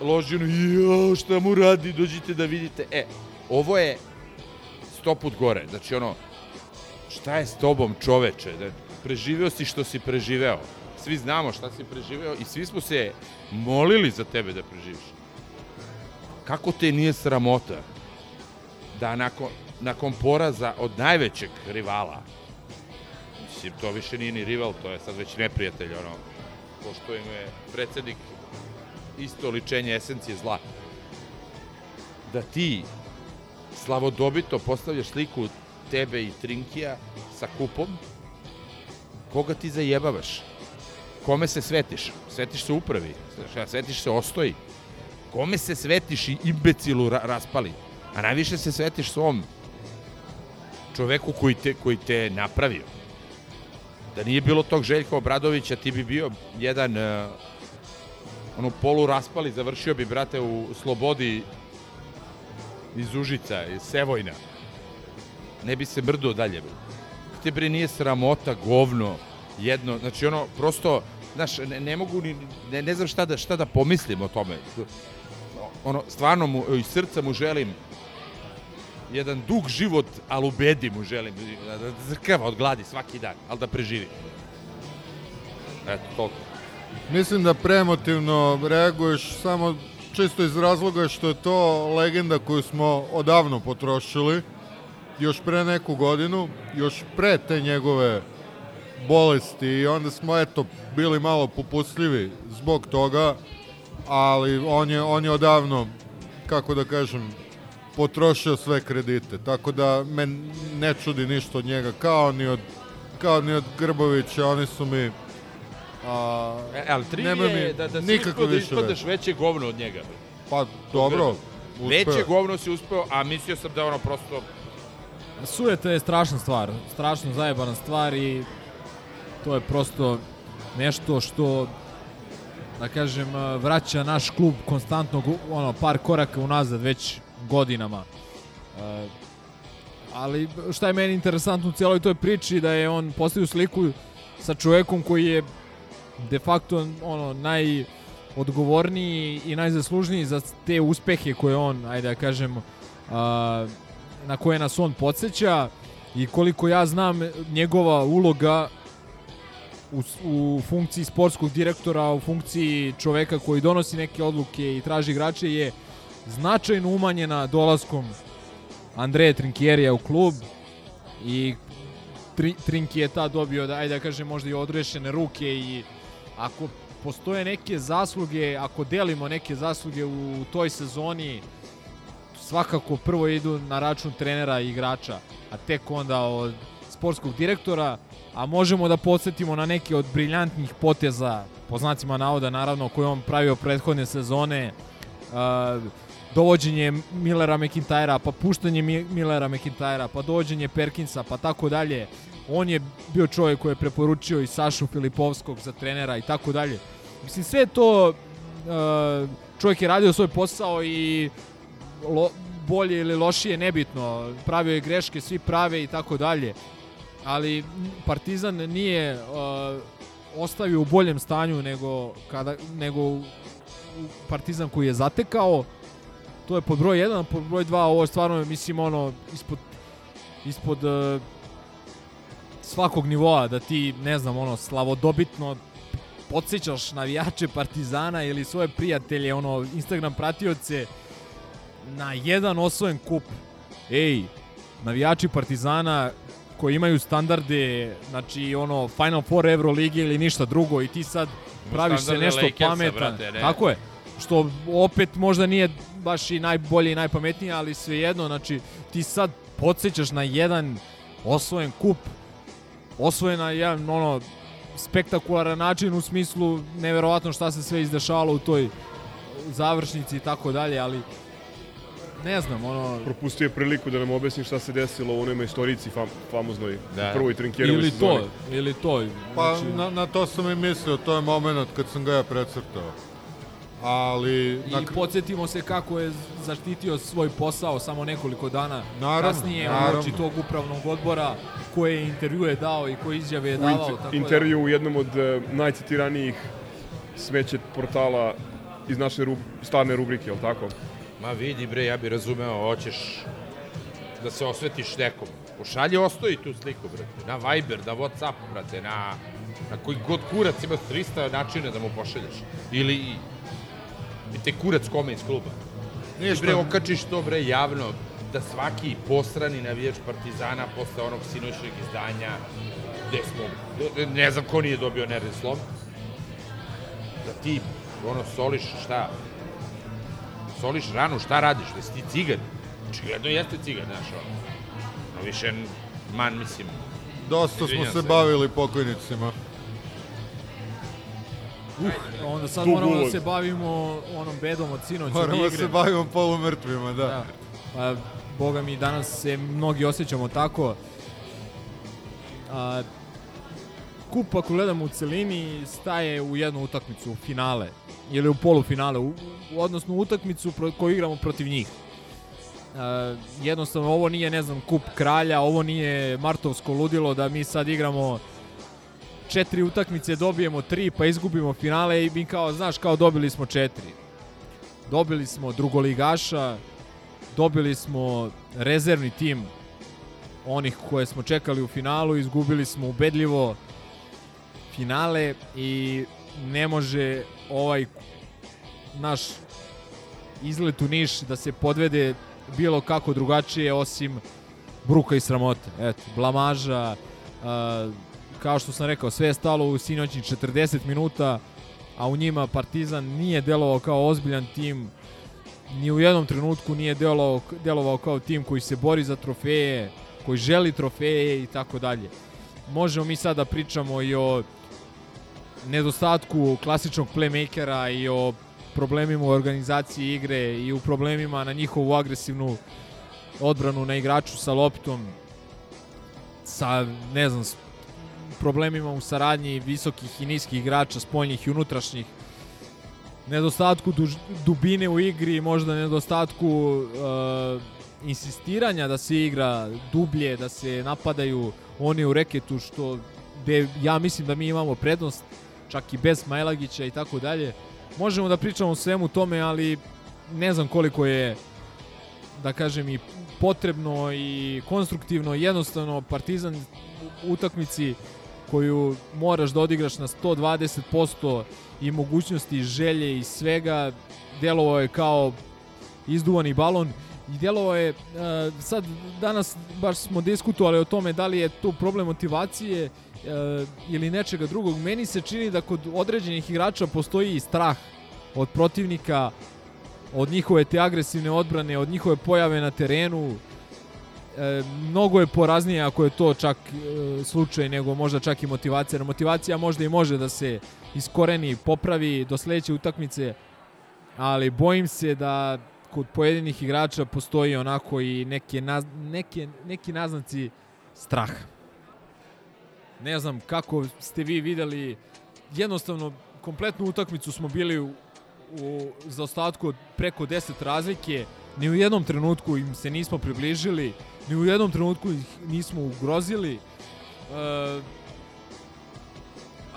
loži ono, jo, šta mu radi, dođite da vidite. E, ovo je sto put gore, znači ono, šta je s tobom čoveče, da preživeo si što si preživeo. Svi znamo šta si preživeo i svi smo se molili za tebe da preživiš. Kako te nije sramota da nakon, nakon poraza od najvećeg rivala, mislim, to više nije ni rival, to je sad već neprijatelj, ono, pošto im je predsednik isto ličenje esencije zla, da ti slavodobito postavljaš sliku tebe i Trinkija sa kupom, koga ti zajebavaš? Kome se svetiš? Svetiš se upravi, svetiš se ostoji. Kome se svetiš i imbecilu ra raspali? A najviše se svetiš svom čoveku koji te, koji te napravio. Da nije bilo tog Željka Obradovića, ti bi bio jedan uh, ono polu raspali, završio bi, brate, u Slobodi iz Užica, iz Sevojna. Ne bi se mrdo dalje. Te bre nije sramota, govno, jedno, znači ono, prosto, znaš, ne, ne mogu ni, ne, ne znam šta da, šta da pomislim o tome. Ono, stvarno mu, iz srca mu želim jedan dug život, ali u bedi mu želim, da zrkava od gladi svaki dan, ali da preživi. Eto, toliko. Mislim da premotivno reaguješ samo čisto iz razloga što je to legenda koju smo odavno potrošili, još pre neku godinu, još pre te njegove bolesti i onda smo eto bili malo popustljivi zbog toga, ali on je, on je odavno, kako da kažem, potrošio sve kredite, tako da me ne čudi ništa od njega, kao ni od, kao ni od Grbovića, oni su mi a, E, ali tri je mi da, da si uspeo da veze. veće govno od njega. Pa dobro, uspeo. Veće govno si uspeo, a mislio sam da ono prosto... Sujeta je strašna stvar, strašno zajebana stvar i to je prosto nešto što da kažem vraća naš klub konstantno ono par koraka unazad već godinama. E, ali šta je meni interesantno u cijeloj toj priči da je on postavio sliku sa čovekom koji je de facto ono najodgovorniji i najzaslužniji za te uspehe koje on, ajde da kažem, a, na koje nas on podsjeća i koliko ja znam njegova uloga u, u funkciji sportskog direktora, u funkciji čoveka koji donosi neke odluke i traži igrače je značajno umanjena dolaskom Andreje Trinkjerija u klub i Tri, Trinki je ta dobio, da, ajde da kažem, možda i odrešene ruke i ako postoje neke zasluge, ako delimo neke zasluge u toj sezoni, svakako prvo idu na račun trenera i igrača, a tek onda od sportskog direktora, a možemo da podsjetimo na neke od briljantnih poteza, po znacima navoda naravno, koje je on pravio prethodne sezone, dovođenje Millera McIntyra, pa puštanje Mi- Millera McIntyra, pa dovođenje Perkinsa, pa tako dalje. On je bio čovjek koji je preporučio i Sašu Filipovskog za trenera i tako dalje. Mislim, sve to uh, čovjek je radio svoj posao i lo, bolje ili lošije nebitno. Pravio je greške, svi prave i tako dalje. Ali Partizan nije uh, ostavio u boljem stanju nego kada nego Partizan koji je zatekao. To je pod broj 1, pod broj 2 ovo je stvarno mislim ono ispod ispod uh, svakog nivoa da ti ne znam ono slavodobitno podsjećaš navijače Partizana ili svoje prijatelje, ono, Instagram pratioce na jedan osvojen kup. Ej, navijači Partizana koji imaju standarde, znači ono Final Four Euroligi ili ništa drugo i ti sad praviš se nešto Lakersa, pametan. brate, ne. Tako je. Što opet možda nije baš i najbolje i najpametnije, ali svejedno, znači ti sad podsjećaš na jedan osvojen kup, osvojen na jedan ono spektakularan način u smislu neverovatno šta se sve izdešavalo u toj završnici i tako dalje, ali ne znam, ono... Propustio je priliku da nam objasni šta se desilo u onoj istorici fam, famoznoj Da. u prvoj Trinkjerovoj Ili sezoni. to, ili to. Pa znači- na, na to sam i mislio, to je moment kad sam ga ja precrtao. Ali... I podsjetimo se kako je zaštitio svoj posao samo nekoliko dana Naravno, kasnije naravno. uoči tog upravnog odbora koje intervjue dao i koje izjave je U davao. inter- tako da- intervju u jednom od uh, najcitiranijih smeće portala iz naše rub, starne rubrike, jel tako? Ma vidi bre, ja bi razumeo, hoćeš da se osvetiš nekom. Pošalje ostoji tu sliku, brate. Na Viber, na Whatsapp, brate, na, na koji god kurac ima 300 načina da mu pošalješ. Ili te kurac kome iz kluba. Ništa. Bre, okačiš to, bre, javno, da svaki posrani navijač Partizana posle onog sinoćnog izdanja, gde smo, ne znam ko nije dobio nervni slom, da ti, ono, soliš, šta, soliš ranu, šta radiš, da si ti cigan? Očigledno jeste cigan, znaš, ono. No više, man, mislim, Dosta smo se. bavili pokojnicima. Uh, onda sad moramo da se bavimo onom bedom od sinoć od Moramo da igre. se bavimo polumrtvima, da. Da. Pa, boga mi, danas se mnogi osjećamo tako. A, kup, ako gledamo u celini, staje u jednu utakmicu, u finale. Ili u polufinale, u, u, odnosno u utakmicu pro, koju igramo protiv njih. A, jednostavno, ovo nije, ne znam, kup kralja, ovo nije martovsko ludilo da mi sad igramo četiri utakmice, dobijemo tri, pa izgubimo finale i mi kao, znaš, kao dobili smo četiri. Dobili smo drugoligaša, dobili smo rezervni tim onih koje smo čekali u finalu, izgubili smo ubedljivo finale i ne može ovaj naš izlet u Niš da se podvede bilo kako drugačije osim bruka i sramote. Eto, blamaža, a, kao što sam rekao, sve je stalo u sinoćnih 40 minuta, a u njima Partizan nije delovao kao ozbiljan tim, ni u jednom trenutku nije delovao, delovao kao tim koji se bori za trofeje, koji želi trofeje i tako dalje. Možemo mi sada da pričamo i o nedostatku klasičnog playmakera i o problemima u organizaciji igre i u problemima na njihovu agresivnu odbranu na igraču sa loptom sa, ne znam, problemima u saradnji visokih i niskih igrača, spoljnih i unutrašnjih, nedostatku duž, dubine u igri, možda nedostatku uh, insistiranja da se igra dublje, da se napadaju oni u reketu, što gde ja mislim da mi imamo prednost, čak i bez Majlagića i tako dalje. Možemo da pričamo o svemu tome, ali ne znam koliko je da kažem i potrebno i konstruktivno jednostavno Partizan u utakmici koju moraš da odigraš na 120% i mogućnosti i želje i svega delovao je kao izduvani balon i delovao je uh, sad danas baš smo diskutovali o tome da li je tu problem motivacije uh, ili nečega drugog meni se čini da kod određenih igrača postoji i strah od protivnika od njihove te agresivne odbrane, od njihove pojave na terenu. E, mnogo je poraznije ako je to čak e, slučaj nego možda čak i motivacija. Motivacija možda i može da se iskoreni, popravi do sledeće utakmice, ali bojim se da kod pojedinih igrača postoji onako i neke, naz, neke, neki naznaci straha. Ne znam kako ste vi videli, jednostavno kompletnu utakmicu smo bili u, u zaostatku od preko 10 razlike, ni u jednom trenutku im se nismo približili, ni u jednom trenutku ih nismo ugrozili. E,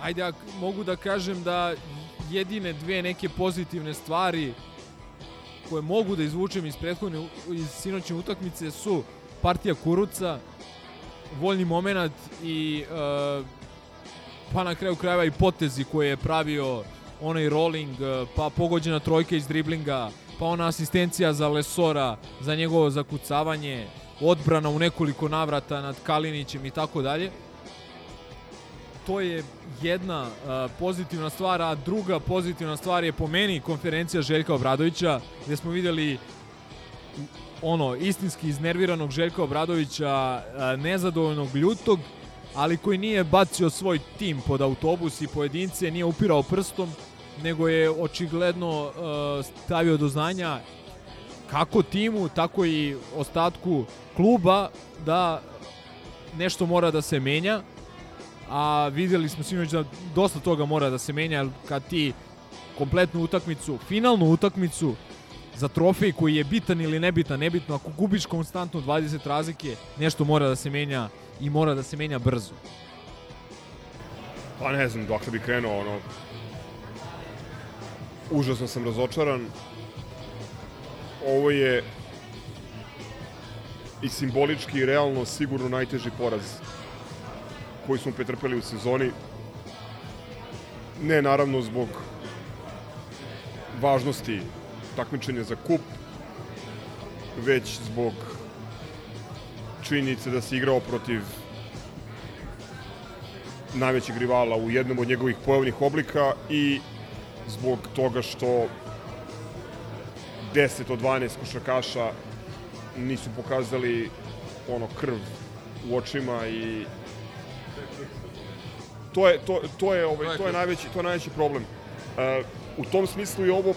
ajde, ak mogu da kažem da jedine dve neke pozitivne stvari koje mogu da izvučem iz prethodne iz sinoćne utakmice su partija Kuruca, voljni moment i e, pa na kraju krajeva i potezi koje je pravio onaj rolling, e, pa pogođena trojka iz driblinga, pa ona asistencija za Lesora, za njegovo zakucavanje, odbrana u nekoliko navrata nad Kalinićem i tako dalje. To je jedna pozitivna stvar, a druga pozitivna stvar je po meni konferencija Željka Obradovića, gde smo videli ono, istinski iznerviranog Željka Obradovića, nezadovoljnog, ljutog, ali koji nije bacio svoj tim pod autobus i pojedince, nije upirao prstom, nego je očigledno uh, stavio do znanja kako timu, tako i ostatku kluba da nešto mora da se menja, a videli smo sinoć da dosta toga mora da se menja, kad ti kompletnu utakmicu, finalnu utakmicu za trofej koji je bitan ili nebitan, nebitno, ako gubiš konstantno 20 razlike, nešto mora da se menja i mora da se menja brzo. Pa ne znam dokle bi krenuo, ono... Užasno sam razočaran. Ovo je i simbolički i realno sigurno najteži poraz koji smo pretrpeli u sezoni. Ne naravno zbog važnosti takmičenja za kup, već zbog činjenice da se igrao protiv najvećeg rivala u jednom od njegovih pojavnih oblika i zbog toga što 10 od 12 košarkaša nisu pokazali ono krv u očima i to je to to je ovaj to je najveći to je najveći problem. Uh, u tom smislu je ovo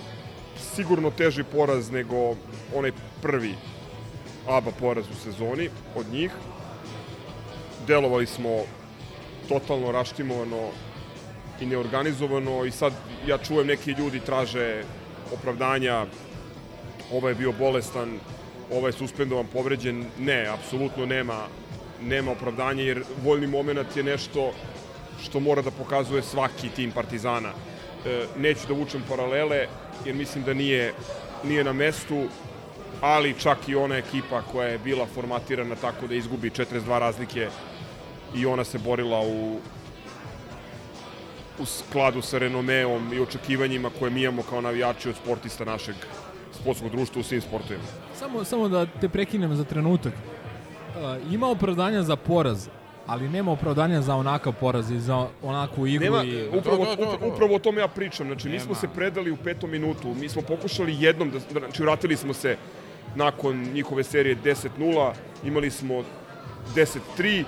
sigurno teži poraz nego onaj prvi ABA poraz u sezoni od njih. Delovali smo totalno raštimovano i neorganizovano i sad ja čujem neki ljudi traže opravdanja ovo je bio bolestan, ovo je suspendovan, povređen. Ne, apsolutno nema, nema opravdanja jer voljni moment je nešto što mora da pokazuje svaki tim Partizana. E, neću da vučem paralele jer mislim da nije, nije na mestu, ali čak i ona ekipa koja je bila formatirana tako da izgubi 42 razlike i ona se borila u u skladu sa renomeom i očekivanjima koje mi imamo kao navijači od sportista našeg sportskog društva u svim sportovima. Samo, samo da te prekinem za trenutak. Uh, ima opravdanja za poraz, ali nema opravdanja za onakav poraz i za onakvu igru. Nema, i... upravo, upravo, upravo o tome ja pričam. Znači, mi smo se predali u petom minutu. Mi smo pokušali jednom, da, znači, vratili smo se nakon njihove serije 10-0, imali smo 10-3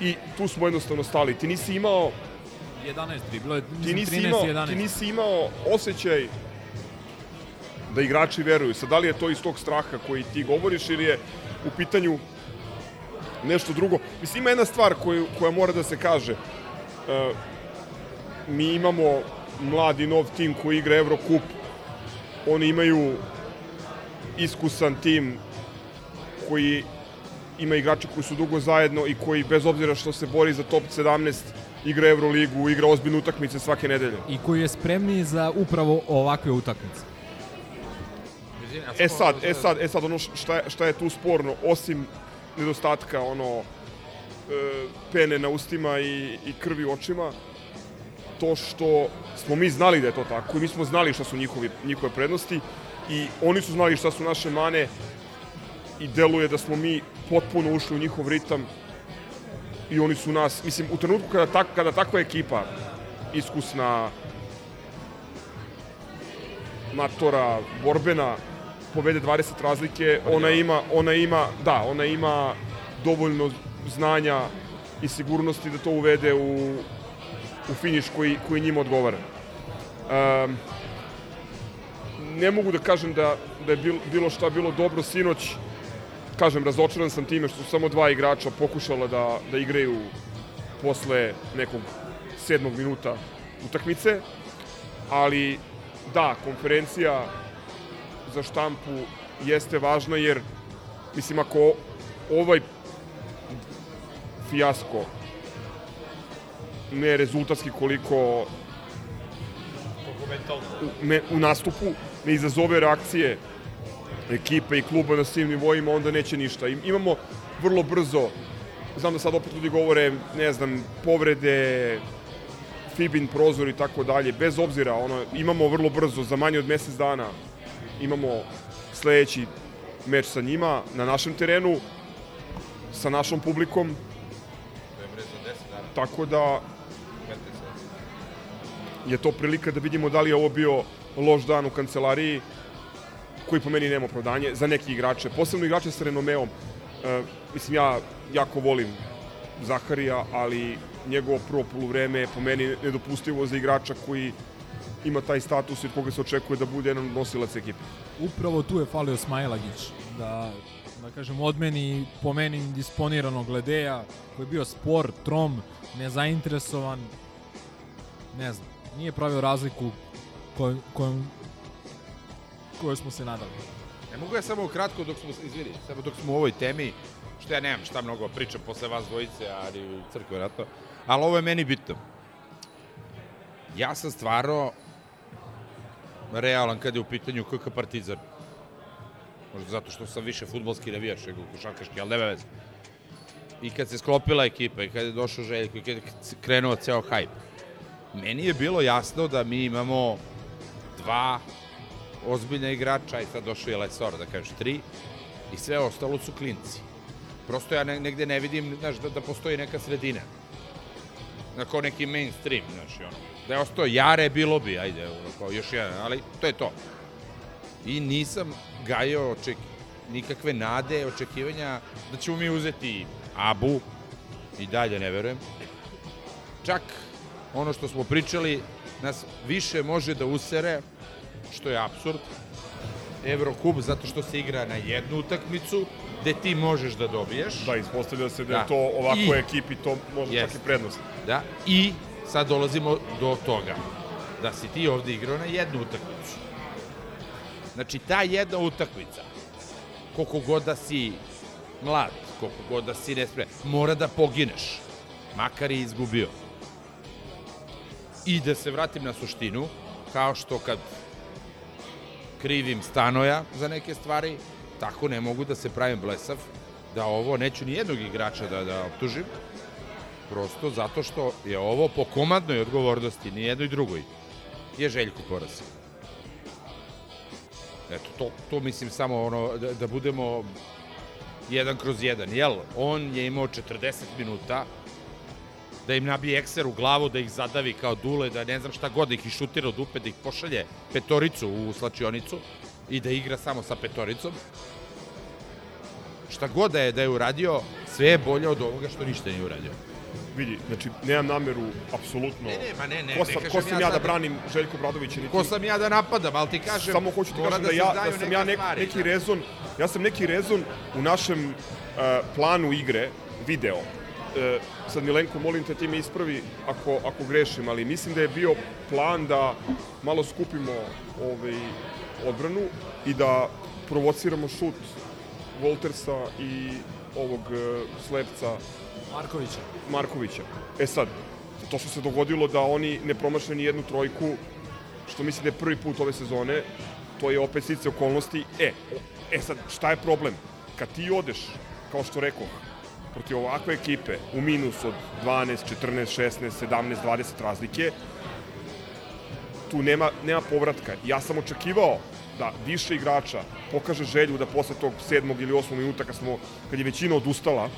i tu smo jednostavno stali. Ti nisi imao 11-3, bilo je ti nisi, 13 imao, 11. ti nisi imao osjećaj da igrači veruju. Sad, da li je to iz tog straha koji ti govoriš ili je u pitanju nešto drugo? Mislim, ima jedna stvar koju, koja mora da se kaže. E, mi imamo mladi nov tim koji igra Eurocup. Oni imaju iskusan tim koji ima igrača koji su dugo zajedno i koji bez obzira što se bori za top 17 igra Euroligu, igra ozbiljne utakmice svake nedelje. I koji je spremniji za upravo ovakve utakmice. E sad, e sad, e sad ono šta je, šta je tu sporno, osim nedostatka ono e, pene na ustima i, i krvi u očima, to što smo mi znali da je to tako i mi smo znali šta su njihovi, njihove prednosti i oni su znali šta su naše mane i deluje da smo mi potpuno ušli u njihov ritam i oni su nas, mislim, u trenutku kada, tak, kada takva ekipa iskusna, matora, borbena, povede 20 razlike, ona ima, ona ima, da, ona ima dovoljno znanja i sigurnosti da to uvede u, u finiš koji, koji njima odgovara. Um, ne mogu da kažem da, da je bilo, bilo šta bilo dobro sinoć, kažem, razočaran sam time što su samo dva igrača pokušala da, da igraju posle nekog sedmog minuta utakmice, ali da, konferencija za štampu jeste važna jer mislim ako ovaj fijasko ne rezultatski koliko u, ne, u nastupu ne izazove reakcije ekipe i kluba na svim nivoima, onda neće ništa. I, imamo vrlo brzo, znam da sad opet ljudi govore, ne znam, povrede, Fibin prozor i tako dalje, bez obzira, ono, imamo vrlo brzo, za manje od mesec dana, imamo sledeći meč sa njima na našem terenu, sa našom publikom. Tako da je to prilika da vidimo da li je ovo bio loš dan u kancelariji koji po meni nema opravdanje za neke igrače, posebno igrače sa renomeom. E, mislim, ja jako volim Zaharija, ali njegovo prvo poluvreme je po meni nedopustivo za igrača koji ima taj status i od koga se očekuje da bude jedan nosilac ekipe. Upravo tu je falio Smajlagić, da, da kažem, odmeni po meni indisponiranog Ledeja, koji je bio spor, trom, nezainteresovan, ne znam, nije pravio razliku kojom, kojom, kojoj smo se nadali. Ne mogu ja samo kratko dok smo, izvini, samo dok smo u ovoj temi, što ja nemam šta mnogo pričam posle vas dvojice, ali u crkve rato, ali ovo je meni bitno. Ja sam stvarno realan kad je u pitanju KK Partizan. Možda zato što sam više futbolski navijač nego košarkaški, ali nema veze. I kad se sklopila ekipa i kad je došao Željko i kad je krenuo ceo hajp, meni je bilo jasno da mi imamo dva ozbiljna igrača i sad došao je Lesor, da kažeš tri, i sve ostalo su klinci. Prosto ja ne, negde ne vidim, znaš, da, da postoji neka sredina. Na kao neki mainstream, znaš, i ono. Da je ostao Jare, bilo bi, ajde, ono, kao još jedan, ali to je to. I nisam gajao oček, nikakve nade, očekivanja da ćemo mi uzeti Abu, i dalje ne verujem. Čak ono što smo pričali nas više može da usere, što je absurd, Evrokup zato što se igra na jednu utakmicu, gde ti možeš da dobiješ. Da, ispostavlja se da je to ovakvoj ekipi to može čak i prednost. Da, i sad dolazimo do toga da si ti ovde igrao na jednu utakmicu. Znači, ta jedna utakmica, koliko god da si mlad, koliko god da si nespreman, mora da pogineš, makar je izgubio. I da se vratim na suštinu, kao što kad krivim Stanoja za neke stvari, tako ne mogu da se pravim blesav, da ovo neću ni jednog igrača da, da optužim, prosto zato što je ovo po komandnoj odgovornosti, ni jednoj drugoj, je Željko Poras. Eto, to, to mislim samo ono, da, da budemo jedan kroz jedan, jel? On je imao 40 minuta da im nabije ekser u glavu, da ih zadavi kao dule, da ne znam šta god, da ih išutira od dupe, da ih pošalje petoricu u slačionicu i da igra samo sa petoricom. Šta god da je, da je uradio, sve je bolje od ovoga što ništa nije uradio. Vidi, znači, nemam nameru, apsolutno... Ne, ne, ma ne, ne, Ko ne sam, kažem ko sam ja ja, da sad- branim Željko Bradovića? Niti... Ko sam ja da napadam, ali ti kažem... Samo hoću ti kažem da, se ja, da sam ja nek, stvari, neki da. rezon, ja sam neki rezon u našem uh, planu igre video. Uh, sad Milenko, molim te ti me ispravi ako, ako grešim, ali mislim da je bio plan da malo skupimo ovaj, odbranu i da provociramo šut Voltersa i ovog uh, slepca Markovića. Markovića. E sad, to što se dogodilo da oni ne promašaju ni jednu trojku, što mislim da je prvi put ove sezone, to je opet stice okolnosti. E, e sad, šta je problem? Kad ti odeš, kao što rekoh, protiv ovakve ekipe u minus od 12, 14, 16, 17, 20 razlike, tu nema, nema povratka. Ja sam očekivao da više igrača pokaže želju da posle tog sedmog ili osmog minuta kad, smo, kad je većina odustala,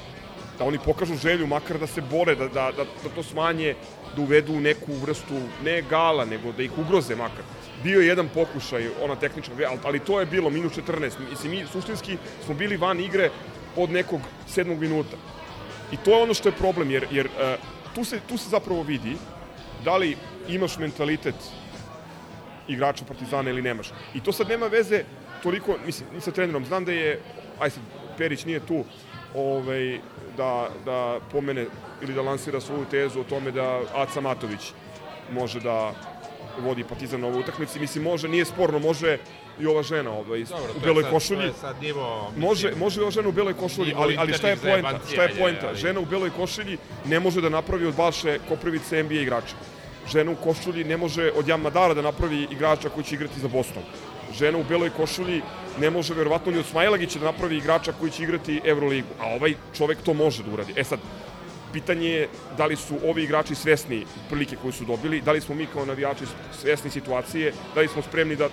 da oni pokažu želju, makar da se bore, da, da, da, da to smanje, da uvedu neku vrstu, ne gala, nego da ih ugroze makar. Bio je jedan pokušaj, ona tehnička, ali, ali to je bilo minus 14. Mislim, mi suštinski smo bili van igre od nekog sedmog minuta. I to je ono što je problem, jer, jer uh, tu, se, tu se zapravo vidi da li imaš mentalitet igrača Partizana ili nemaš. I to sad nema veze toliko, mislim, sa trenerom. Znam da je, aj sad, Perić nije tu, ovaj, da, da pomene ili da lansira svoju tezu o tome da Aca Matović može da vodi Partizan na ovoj utakmici. Mislim, može, nije sporno, može i ova žena ovaj, Dobro, u beloj sad- košulji. sad nivo, mislim, može, može i ova žena u beloj košulji, ali, ali šta je poenta? Šta je poenta? ali- Žena u beloj košulji ne može da napravi od Balše Koprivice NBA igrača. Žena u košulji ne može od Jan Madara da napravi igrača koji će igrati za Boston. Žena u beloj košulji ne može verovatno ni od Smajlagića da napravi igrača koji će igrati Euroligu. A ovaj čovek to može da uradi. E sad, pitanje je da li su ovi igrači svesni prilike koju su dobili, da li smo mi kao navijači svesni situacije, da li smo spremni da,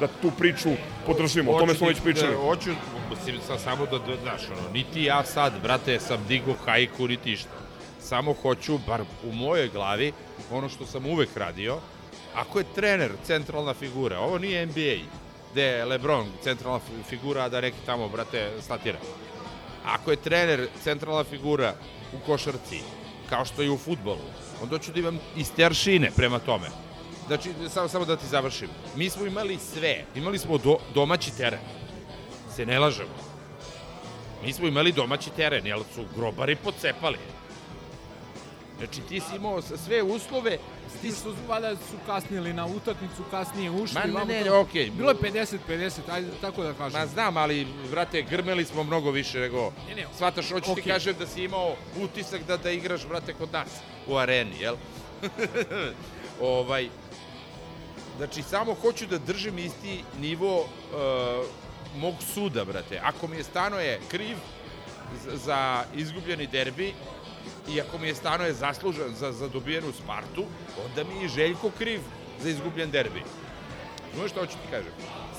da tu priču podržimo. O tome smo već pričali. Da, hoću, mislim, sad samo da, da, znaš, ono, niti ja sad, brate, sam digo hajku, niti išta. Samo hoću, bar u mojoj glavi, ono što sam uvek radio, ako je trener centralna figura, ovo nije NBA, gde je Lebron centralna fi- figura, a da neki tamo, brate, statira. Ako je trener centralna figura u košarci, kao što je u futbolu, onda ću da imam iste aršine prema tome. Znači, samo, samo da ti završim. Mi smo imali sve. Imali smo do, domaći teren. Se ne lažemo. Mi smo imali domaći teren, jer su grobari pocepali. Znači ti si imao sve uslove, S tim što valjda su kasnili na utakmicu, kasnije ušli. Ma ne, ne, tamo. okej. Bilo je 50-50, ajde tako da kažem. Ma znam, ali, brate, grmeli smo mnogo više nego... Ne, ne, Svataš, hoću ti okej. kažem da si imao utisak da, da igraš, brate, kod nas u areni, jel? (laughs) ovaj, znači, samo hoću da držim isti nivo uh, mog suda, brate. Ako mi je Stanoje kriv za, za izgubljeni derbi, i ako mi je Stanoje zaslužan za, za dobijenu Spartu, onda mi je Željko kriv za izgubljen derbi. Znaš šta hoću ti kažem?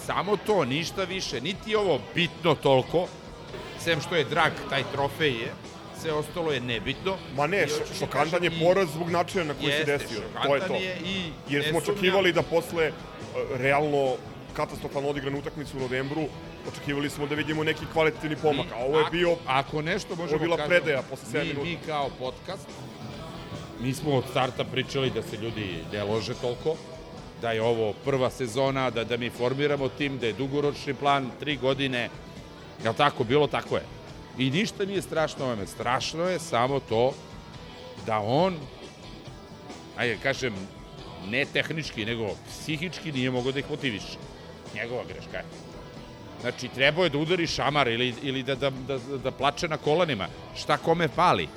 Samo to, ništa više. Niti je ovo bitno toliko, sem što je drag taj trofej je, sve ostalo je nebitno. Ma ne, šokantan je poraz zbog načina na koji se desio. To je to. je i Jer smo očekivali da posle e, realno katastrofalno odigranu utakmicu u novembru, očekivali smo da vidimo neki kvalitativni pomak, a ovo je bio Ako nešto možemo bila kažemo, predaja posle 7 mi, minuta. mi kao podcast, mi smo od starta pričali da se ljudi ne lože toliko, da je ovo prva sezona, da, da mi formiramo tim, da je dugoročni plan, tri godine, je li tako? Bilo tako je. I ništa nije strašno ovome. Strašno je samo to da on, ajde kažem, ne tehnički, nego psihički nije mogao da ih motiviše. Njegova greška je. Znači, trebao je da udari šamar ili, ili da, da, da, da plače na kolenima. Šta kome pali?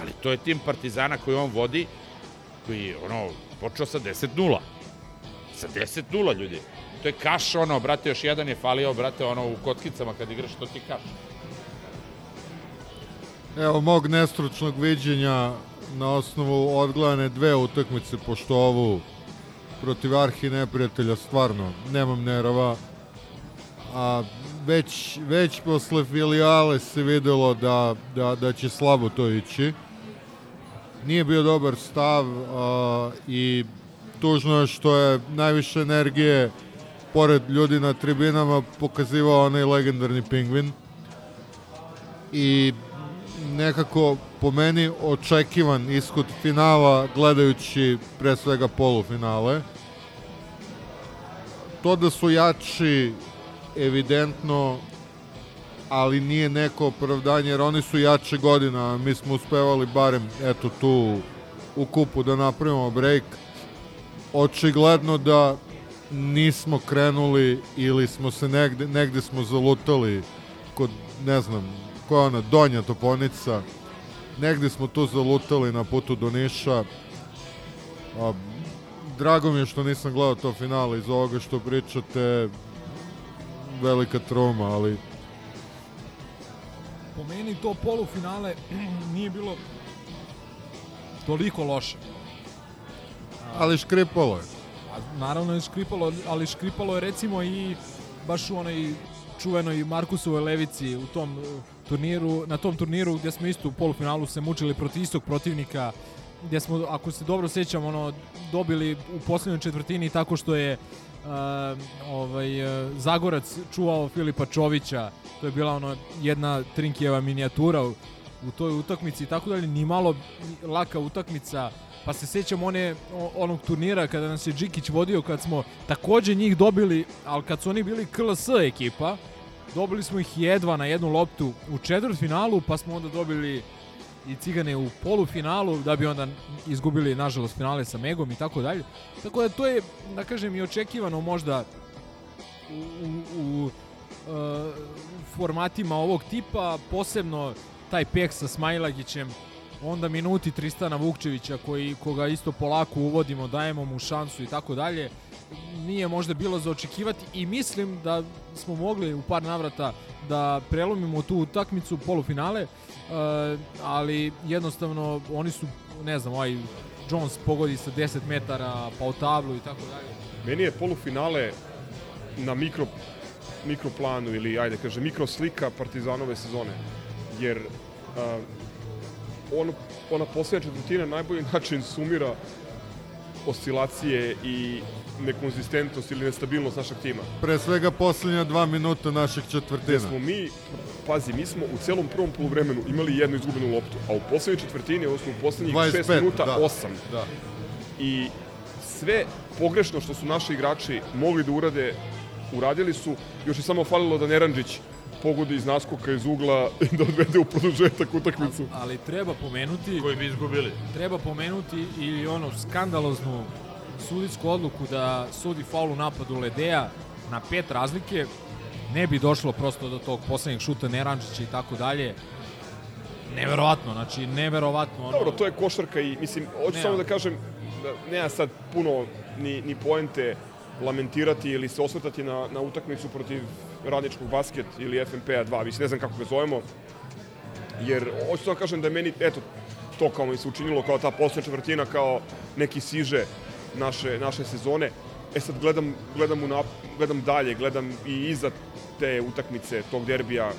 Ali to je tim Partizana koji on vodi, koji je, ono, počeo sa 10-0. Sa 10-0, ljudi. To je kaš, ono, brate, još jedan je falio, brate, ono, u kotkicama kad igraš, to ti kaš. Evo mog nestručnog viđenja na osnovu odgledane dve utakmice, pošto ovu protiv arhi neprijatelja stvarno nemam nerava, a već, već posle filijale se videlo da, da, da će slabo to ići. Nije bio dobar stav a, i tužno je što je najviše energije pored ljudi na tribinama pokazivao onaj legendarni pingvin i nekako po meni očekivan ishod finala gledajući pre svega polufinale. To da su jači evidentno ali nije neko opravdanje jer oni su jače godina, a mi smo uspevali barem eto tu u kupu da napravimo break. Očigledno da nismo krenuli ili smo se negde, negde smo zalutali kod, ne znam, koja ona, Donja Toponica. Negde smo tu zalutali na putu do Niša. A, drago mi je što nisam gledao to finale iz ovoga što pričate velika troma, ali Po meni to polufinale (clears throat) nije bilo toliko loše. ali škripalo je. A, naravno je škripalo, ali škripalo je recimo i baš u onoj čuvenoj Markusovoj levici u tom uh, turniru, na tom turniru gdje smo isto u polufinalu se mučili protiv istog protivnika gdje smo, ako se dobro sjećam, ono, dobili u posljednjoj četvrtini tako što je uh, ovaj, uh, Zagorac čuvao Filipa Čovića, to je bila ono jedna Trinkijeva minijatura u, u toj utakmici i tako dalje, ni malo laka utakmica, pa se sjećam one, onog turnira kada nas je Džikić vodio, kad smo takođe njih dobili, ali kad su oni bili KLS ekipa, dobili smo ih jedva na jednu loptu u četvrtfinalu, pa smo onda dobili i Cigane u polufinalu, da bi onda izgubili, nažalost, finale sa Megom i tako dalje. Tako da to je, da kažem, i očekivano možda u, u, u e, formatima ovog tipa, posebno taj pek sa Smajlagićem, onda minuti Tristana Vukčevića koji koga isto polako uvodimo, dajemo mu šansu i tako dalje. Nije možda bilo za očekivati i mislim da smo mogli u par navrata da prelomimo tu utakmicu polufinale, e, ali jednostavno oni su, ne znam, ovaj Jones pogodi sa 10 metara pa u tablu i tako dalje. Meni je polufinale na mikro, mikroplanu ili, ajde kaže, mikroslika Partizanove sezone. Jer uh, on, ona posljednja četvrtina na najbolji način sumira oscilacije i nekonzistentnost ili nestabilnost našeg tima. Pre svega posljednja dva minuta našeg Gde četvrtina. smo mi, pazi, mi smo u celom prvom poluvremenu imali jednu izgubenu loptu, a u poslednjoj četvrtini, odnosno u poslednjih 6 25, minuta, da. 8. Da. I sve pogrešno što su naši igrači mogli da urade, uradili su. Još je samo falilo da Neranđić pogodi iz naskoka iz ugla i da odvede u produžetak utakmicu. Ali treba pomenuti... Koji bi izgubili. Treba pomenuti i ono skandaloznu sudijsku odluku da sudi faul u napadu Ledeja na pet razlike. Ne bi došlo prosto do tog poslednjeg šuta Nerančića i tako dalje. Neverovatno, znači neverovatno. Ono... Dobro, to je košarka i mislim, hoću samo da kažem da nema sad puno ni, ni poente lamentirati ili se osvrtati na, na utakmicu protiv radničkog basket ili FNP-a 2, više ne znam kako ga zovemo, jer hoću samo da kažem da je meni, eto, to kao mi se učinilo kao ta poslednja četvrtina, kao neki siže naše, naše sezone. E sad gledam, gledam, u nap, gledam dalje, gledam i iza te utakmice, tog derbija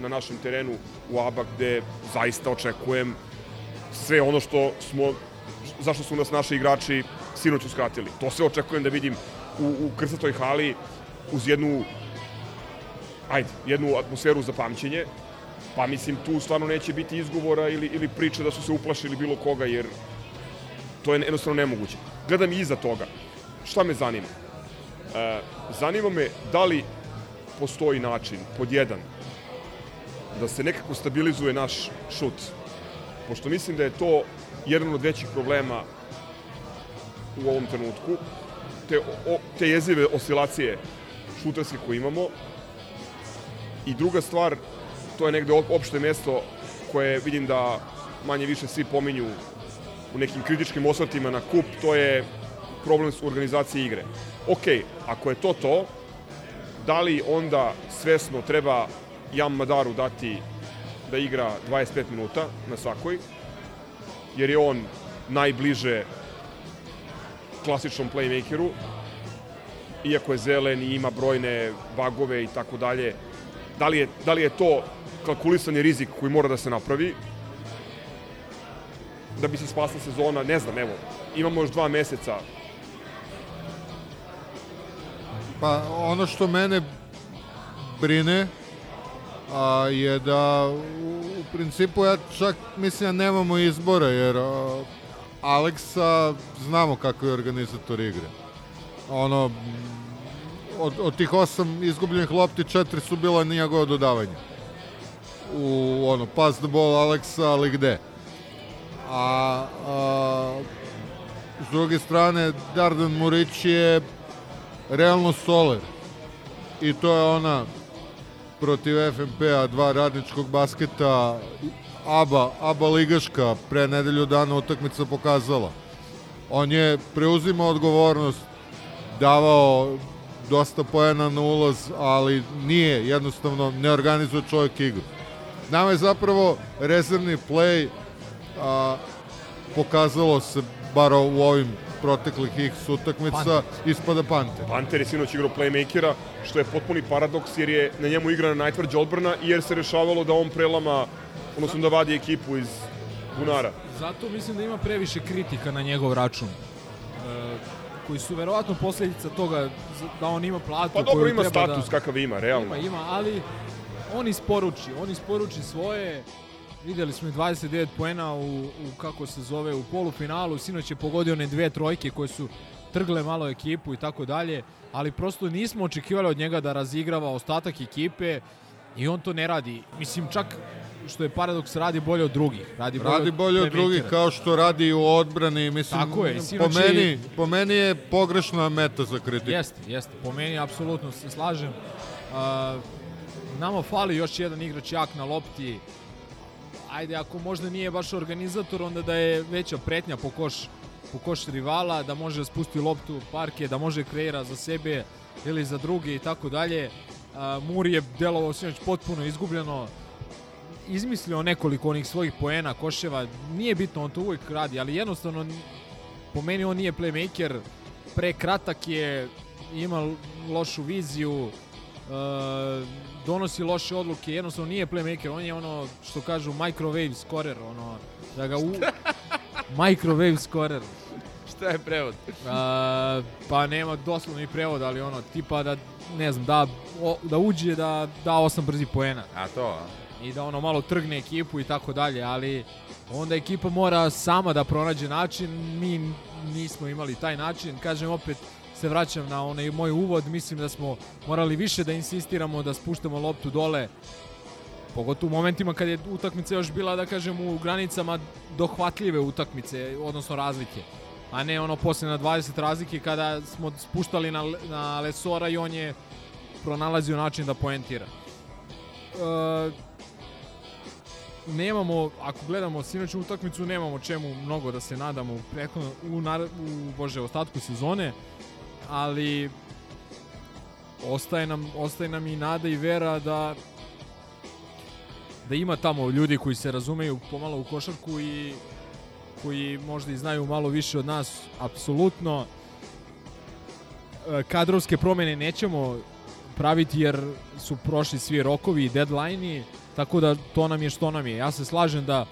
na našem terenu u ABA gde zaista očekujem sve ono što smo, zašto su nas naši igrači sinoć uskratili. To sve očekujem da vidim u, u krstatoj hali uz jednu ajde, jednu atmosferu za pamćenje, pa mislim tu stvarno neće biti izgovora ili, ili priče da su se uplašili bilo koga, jer to je jednostavno nemoguće. Gledam i iza toga. Šta me zanima? E, zanima me da li postoji način, pod jedan, da se nekako stabilizuje naš šut. Pošto mislim da je to jedan od većih problema u ovom trenutku. Te, o, te jezive oscilacije šuterske koje imamo. I druga stvar, to je negde op- opšte mesto koje vidim da manje više svi pominju u nekim kritičkim osvrtima na kup, to je problem s organizacije igre. Ok, ako je to to, da li onda svesno treba Jam Madaru dati da igra 25 minuta na svakoj, jer je on najbliže klasičnom playmakeru, iako je zelen i ima brojne vagove i tako dalje. Da li je, da li je to kalkulisani rizik koji mora da se napravi da bi se spasla sezona, ne znam, evo, imamo još dva meseca Pa ono što mene brine a, je da u, principu ja čak mislim da nemamo izbora jer a, Aleksa znamo kako je organizator igre. Ono od, od tih osam izgubljenih lopti četiri su bila njegova dodavanja. U ono pass the ball Aleksa ali gde? A, a s druge strane Dardan Murić je realno Soler. I to je ona protiv FNP-a, dva radničkog basketa, ABA, ABA ligaška, pre nedelju dana utakmica pokazala. On je preuzimao odgovornost, davao dosta poena na ulaz, ali nije, jednostavno ne organizuje čovjek igru. Nama je zapravo rezervni play a, pokazalo se, bar u ovim proteklih X utakmica, ispada Panter. Panter je sinoć igrao playmakera, što je potpuni paradoks jer je na njemu igrana najtvrđa odbrana jer se rešavalo da on prelama, odnosno da vadi ekipu iz bunara. Zato mislim da ima previše kritika na njegov račun. E, koji su verovatno posledica toga da on ima platu Pa dobro, ima treba status da... kakav ima, realno. Ima, ima, ali on isporuči, on isporuči svoje, videli smo i 29 poena u, u kako se zove, u polufinalu, sinoć je pogodio one dve trojke koje su trgle malo ekipu i tako dalje, ali prosto nismo očekivali od njega da razigrava ostatak ekipe i on to ne radi. Mislim, čak što je paradoks, radi bolje od drugih. Radi bolje Radi od bolje od playmakera. drugih kao što radi i u odbrani. Mislim, Tako je, po sinoć je- meni, po meni je pogrešna meta za kritiku. Jeste, jeste. Po meni apsolutno se slažem. A, nama fali još jedan igrač jak na lopti. Ajde, ako možda nije baš organizator, onda da je veća pretnja po koš, po koš rivala, da može da spusti loptu u parke, da može kreira za sebe ili za druge i tako dalje. Muri je delovao sinoć potpuno izgubljeno izmislio nekoliko onih svojih poena, koševa, nije bitno, on to uvijek radi, ali jednostavno po meni on nije playmaker, prekratak je, ima lošu viziju, e, donosi loše odluke, jednostavno nije playmaker, on je ono što kažu microwave scorer, ono da ga u... microwave scorer. Šta je prevod? A, pa nema doslovni prevod, ali ono tipa da ne znam, da o, da uđe da da osam brzi poena. A to, a? I da ono malo trgne ekipu i tako dalje, ali onda ekipa mora sama da pronađe način, mi nismo imali taj način, kažem opet, se vraćam na onaj moj uvod, mislim da smo morali više da insistiramo da spuštamo loptu dole, pogotovo u momentima kad je utakmica još bila, da kažem, u granicama dohvatljive utakmice, odnosno razlike. A ne ono posle na 20 razlike kada smo spuštali na, na Lesora i on je pronalazio način da poentira. E, nemamo, ako gledamo sinoću utakmicu, nemamo čemu mnogo da se nadamo u, prethodno, u, nar, u bože, ostatku sezone, ali ostaje nam, ostaje nam i nada i vera da da ima tamo ljudi koji se razumeju pomalo u košarku i koji možda i znaju malo više od nas, apsolutno. E, kadrovske promene nećemo praviti jer su prošli svi rokovi i deadline-i, tako da to nam je što nam je. Ja se slažem da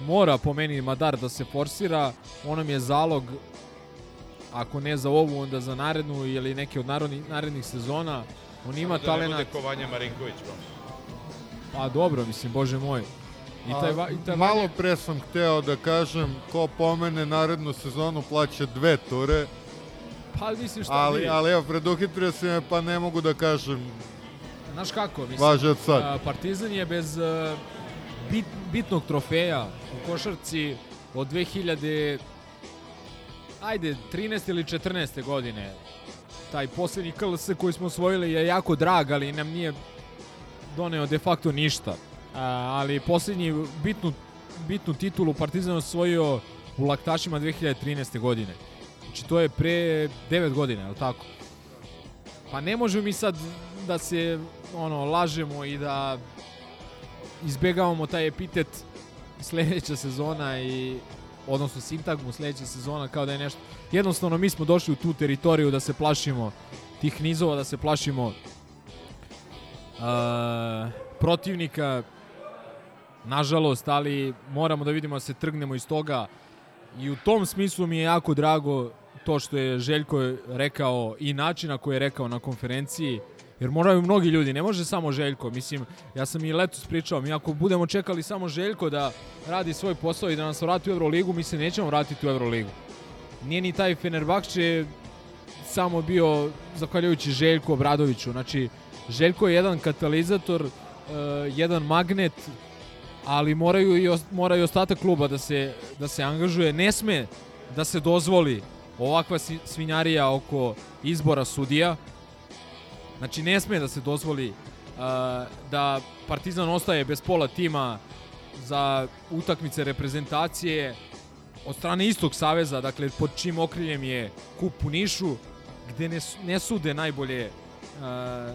mora po meni Madar da se forsira, on nam je zalog ako ne za ovu, onda za narednu ili neke od narednih, narednih sezona. On ima da talenat. ne bude Kovanja Marinković. Pa. Pa dobro, mislim, bože moj. I taj, va- i taj Malo pre sam hteo da kažem, ko pomene narednu sezonu plaća dve ture, Pa mislim šta ali, vi- ali evo, preduhitrio si me pa ne mogu da kažem Znaš kako, mislim, Važi od sad. Partizan je bez bit, bitnog trofeja u košarci od 2000 ajde, 13 ili 14. godine. Taj posljednji KLS koji smo osvojili je jako drag, ali nam nije doneo de facto ništa. Ali posljednji bitnu, bitnu titulu Partizan osvojio u Laktašima 2013. godine. Znači to je pre 9 godina, je li tako? Pa ne možemo mi sad da se ono lažemo i da izbegavamo taj epitet sledeća sezona i odnosno sintagmu sledeća sezona kao da je nešto jednostavno mi smo došli u tu teritoriju da se plašimo tih nizova da se plašimo uh, protivnika nažalost ali moramo da vidimo da se trgnemo iz toga i u tom smislu mi je jako drago to što je Željko rekao i način na koji je rekao na konferenciji Jer moraju mnogi ljudi, ne može samo Željko. Mislim, ja sam i letos pričao, mi ako budemo čekali samo Željko da radi svoj posao i da nas vrati u Euroligu, mi se nećemo vratiti u Euroligu. Nije ni taj Fenerbahče samo bio zahvaljujući Željku Obradoviću. Znači, Željko je jedan katalizator, uh, jedan magnet, ali moraju i, os- mora i ostatak kluba da se, da se angažuje. Ne sme da se dozvoli ovakva svinjarija oko izbora sudija. Znači ne sme da se dozvoli uh, da Partizan ostaje bez pola tima za utakmice reprezentacije od strane istog saveza, dakle pod čim okriljem je kup u Nišu, gde ne, ne sude najbolje uh,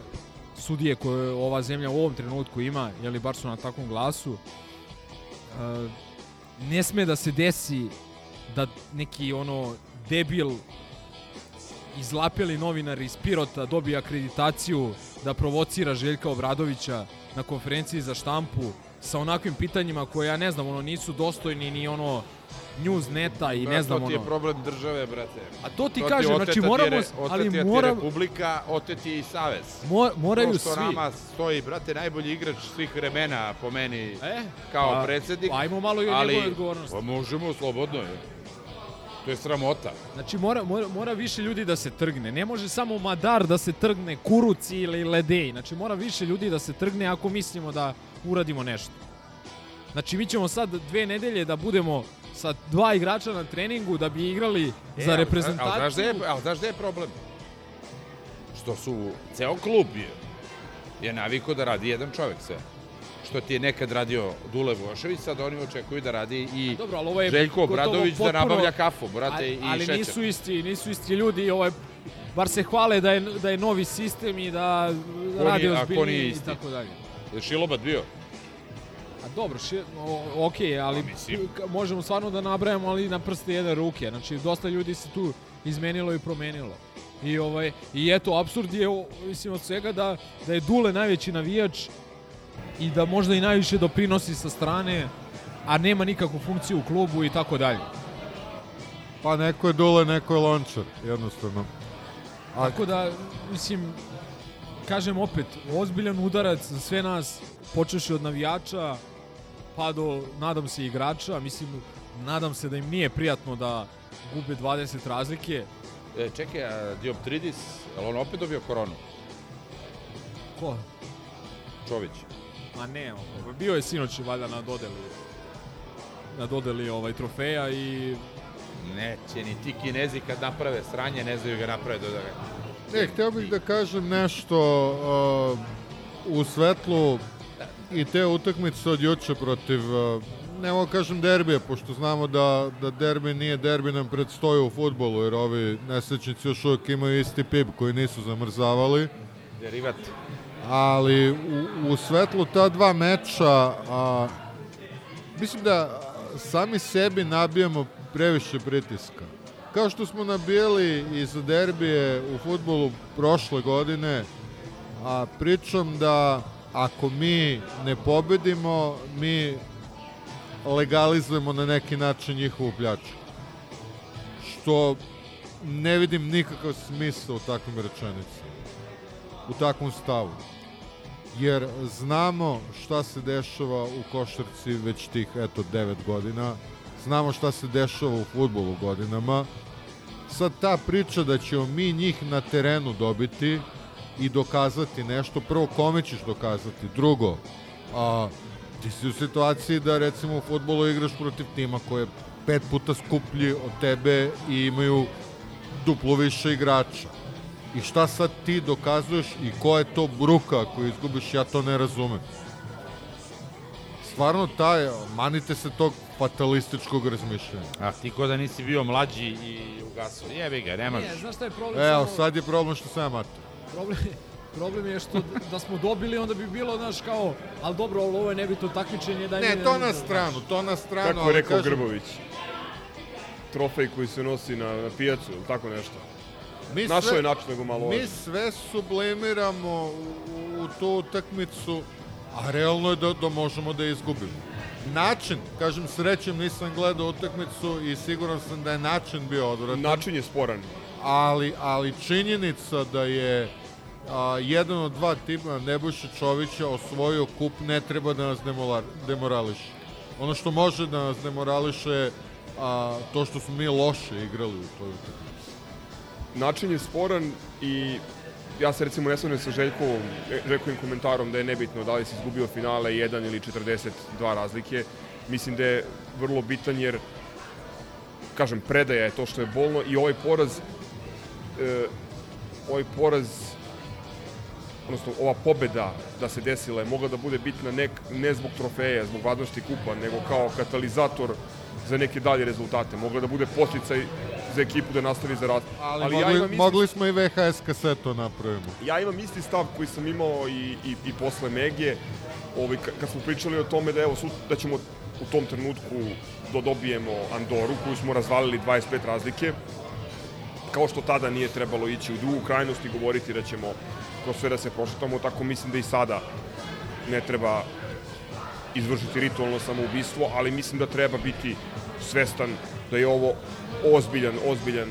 sudije koje ova zemlja u ovom trenutku ima, jeli bar su na takvom glasu. Uh, ne sme da se desi da neki ono debil izlapeli novinar iz Pirota dobije akreditaciju da provocira Željka Obradovića na konferenciji za štampu sa onakvim pitanjima koje ja ne znam, ono nisu dostojni ni ono news neta i ne znam to ti je ono. problem države, brate. A to ti je kažem, znači ti je moramo, re- ali ti Republika, otet je i Savez. Mo- moraju to što svi. nama stoji, brate, najbolji igrač svih vremena po meni E, kao pa, predsednik. ajmo malo i njegovoj odgovornosti. Pa možemo, slobodno je. To je sramota. Znači mora, mora, mora više ljudi da se trgne. Ne može samo Madar da se trgne, Kuruci ili Ledej. Znači mora više ljudi da se trgne ako mislimo da uradimo nešto. Znači mi ćemo sad dve nedelje da budemo sa dva igrača na treningu da bi igrali E, za ali- reprezentaciju. Ali znaš da je, ali znaš da je problem? Što su, ceo klub je, je naviko da radi jedan čovek sve. Što ti je nekad radio Dule Vošević, sad oni očekuju da radi i Dobro, ali ovo je Željko Obradović da potpuno- nabavlja kafu, brate, ali, i ali šećer. nisu isti, nisu isti ljudi, ovo je, bar se hvale da je, da je novi sistem i da radi ko ozbiljnije nije i tako dalje. Je Šilobat bio? A dobro, ši, o, ok, ali k- možemo stvarno da nabrajamo, ali na prste jedne ruke. Znači, dosta ljudi se tu izmenilo i promenilo. I, ovaj, i eto, absurd je, mislim, od svega da, da je Dule najveći navijač i da možda i najviše doprinosi sa strane, a nema nikakvu funkciju u klubu i tako dalje. Pa neko je dule, neko je lončar, jednostavno. A, Tako da, mislim, kažem opet, ozbiljan udarac za sve nas, počeši od navijača, pa do, nadam se, igrača. Mislim, nadam se da im nije prijatno da gube 20 razlike. E, čekaj, a Dioptridis, je li on opet dobio koronu? Ko? Čović. Ma ne, ovo, bio je sinoć valjda na dodeli na dodeli ovaj trofeja i Neće, ni ti kinezi kad naprave sranje, ne znaju ga naprave do da ga... Ne, hteo bih da kažem nešto uh, u svetlu i te utakmice od juče protiv, uh, ne mogu kažem derbija, pošto znamo da, da derbi nije derbi nam predstoji u futbolu, jer ovi nesrećnici još uvijek imaju isti pip koji nisu zamrzavali. Derivat. Ali u, u svetlu ta dva meča, a, mislim da sami sebi nabijamo previše pritiska. Kao što smo nabijali i za derbije u futbolu prošle godine, a pričam da ako mi ne pobedimo, mi legalizujemo na neki način njihovu pljačku. Što ne vidim nikakav smisla u takvim rečenicama. U takvom stavu. Jer znamo šta se dešava u košarci već tih, eto, 9 godina. Znamo šta se dešava u futbolu godinama. Sad ta priča da ćemo mi njih na terenu dobiti i dokazati nešto, prvo kome ćeš dokazati, drugo, a, ti si u situaciji da recimo u futbolu igraš protiv tima koji je pet puta skuplji od tebe i imaju duplo više igrača. I šta sad ti dokazuješ i ko je to bruka koju izgubiš, ja to ne razumem. Stvarno taj, manite se tog fatalističkog razmišljanja. A ti ko da nisi bio mlađi i ugasao. Jebi ga, ne možeš. Ne, znaš šta je problem? Evo, samo- sad je problem što sam ja mater. Problem, problem je što da smo dobili, onda bi bilo, znaš, kao, ali dobro, ali ovo je nebitno takmičenje. Daj Ne, mi- to na stranu, to na stranu. Kako je rekao kažem, Grbović? Trofej koji se nosi na, na pijacu, ili tako nešto. Mi Našao sve- je način nego malo Mi sve sublimiramo u, u tu utakmicu, a realno je da, da možemo da je izgubimo. Način, kažem srećem nisam gledao utakmicu i siguran sam da je način bio odvratan. Način je sporan. Ali, ali činjenica da je a, jedan od dva tima Nebojša Čovića osvojio kup ne treba da nas demolar, demorališe. Ono što može da nas demorališe je a, to što smo mi loše igrali u toj utakmici. Način je sporan i ja se recimo ne slažem sa Željkovom, Željkovim komentarom da je nebitno da li si izgubio finale 1 ili 42 razlike. Mislim da je vrlo bitan jer kažem, predaja je to što je bolno i ovaj poraz e, ovaj poraz odnosno ova pobeda da se desila je mogla da bude bitna ne, ne zbog trofeja, zbog vadnosti kupa, nego kao katalizator za neke dalje rezultate. Mogla da bude posticaj za ekipu da nastavi za rast. Ali, Ali mogli, imam isti- mogli smo i VHS kasetu napravimo. ja imam isti stav koji sam imao i, i, i posle Mege, ovaj, ka- kad smo pričali o tome da, evo, da ćemo u tom trenutku da dobijemo Andoru, koju smo razvalili 25 razlike, kao što tada nije trebalo ići u drugu krajnost i govoriti da ćemo kroz sve da se prošetamo, tako mislim da i sada ne treba izvršiti ritualno samoubistvo, ali mislim da treba biti svestan da je ovo ozbiljan, ozbiljan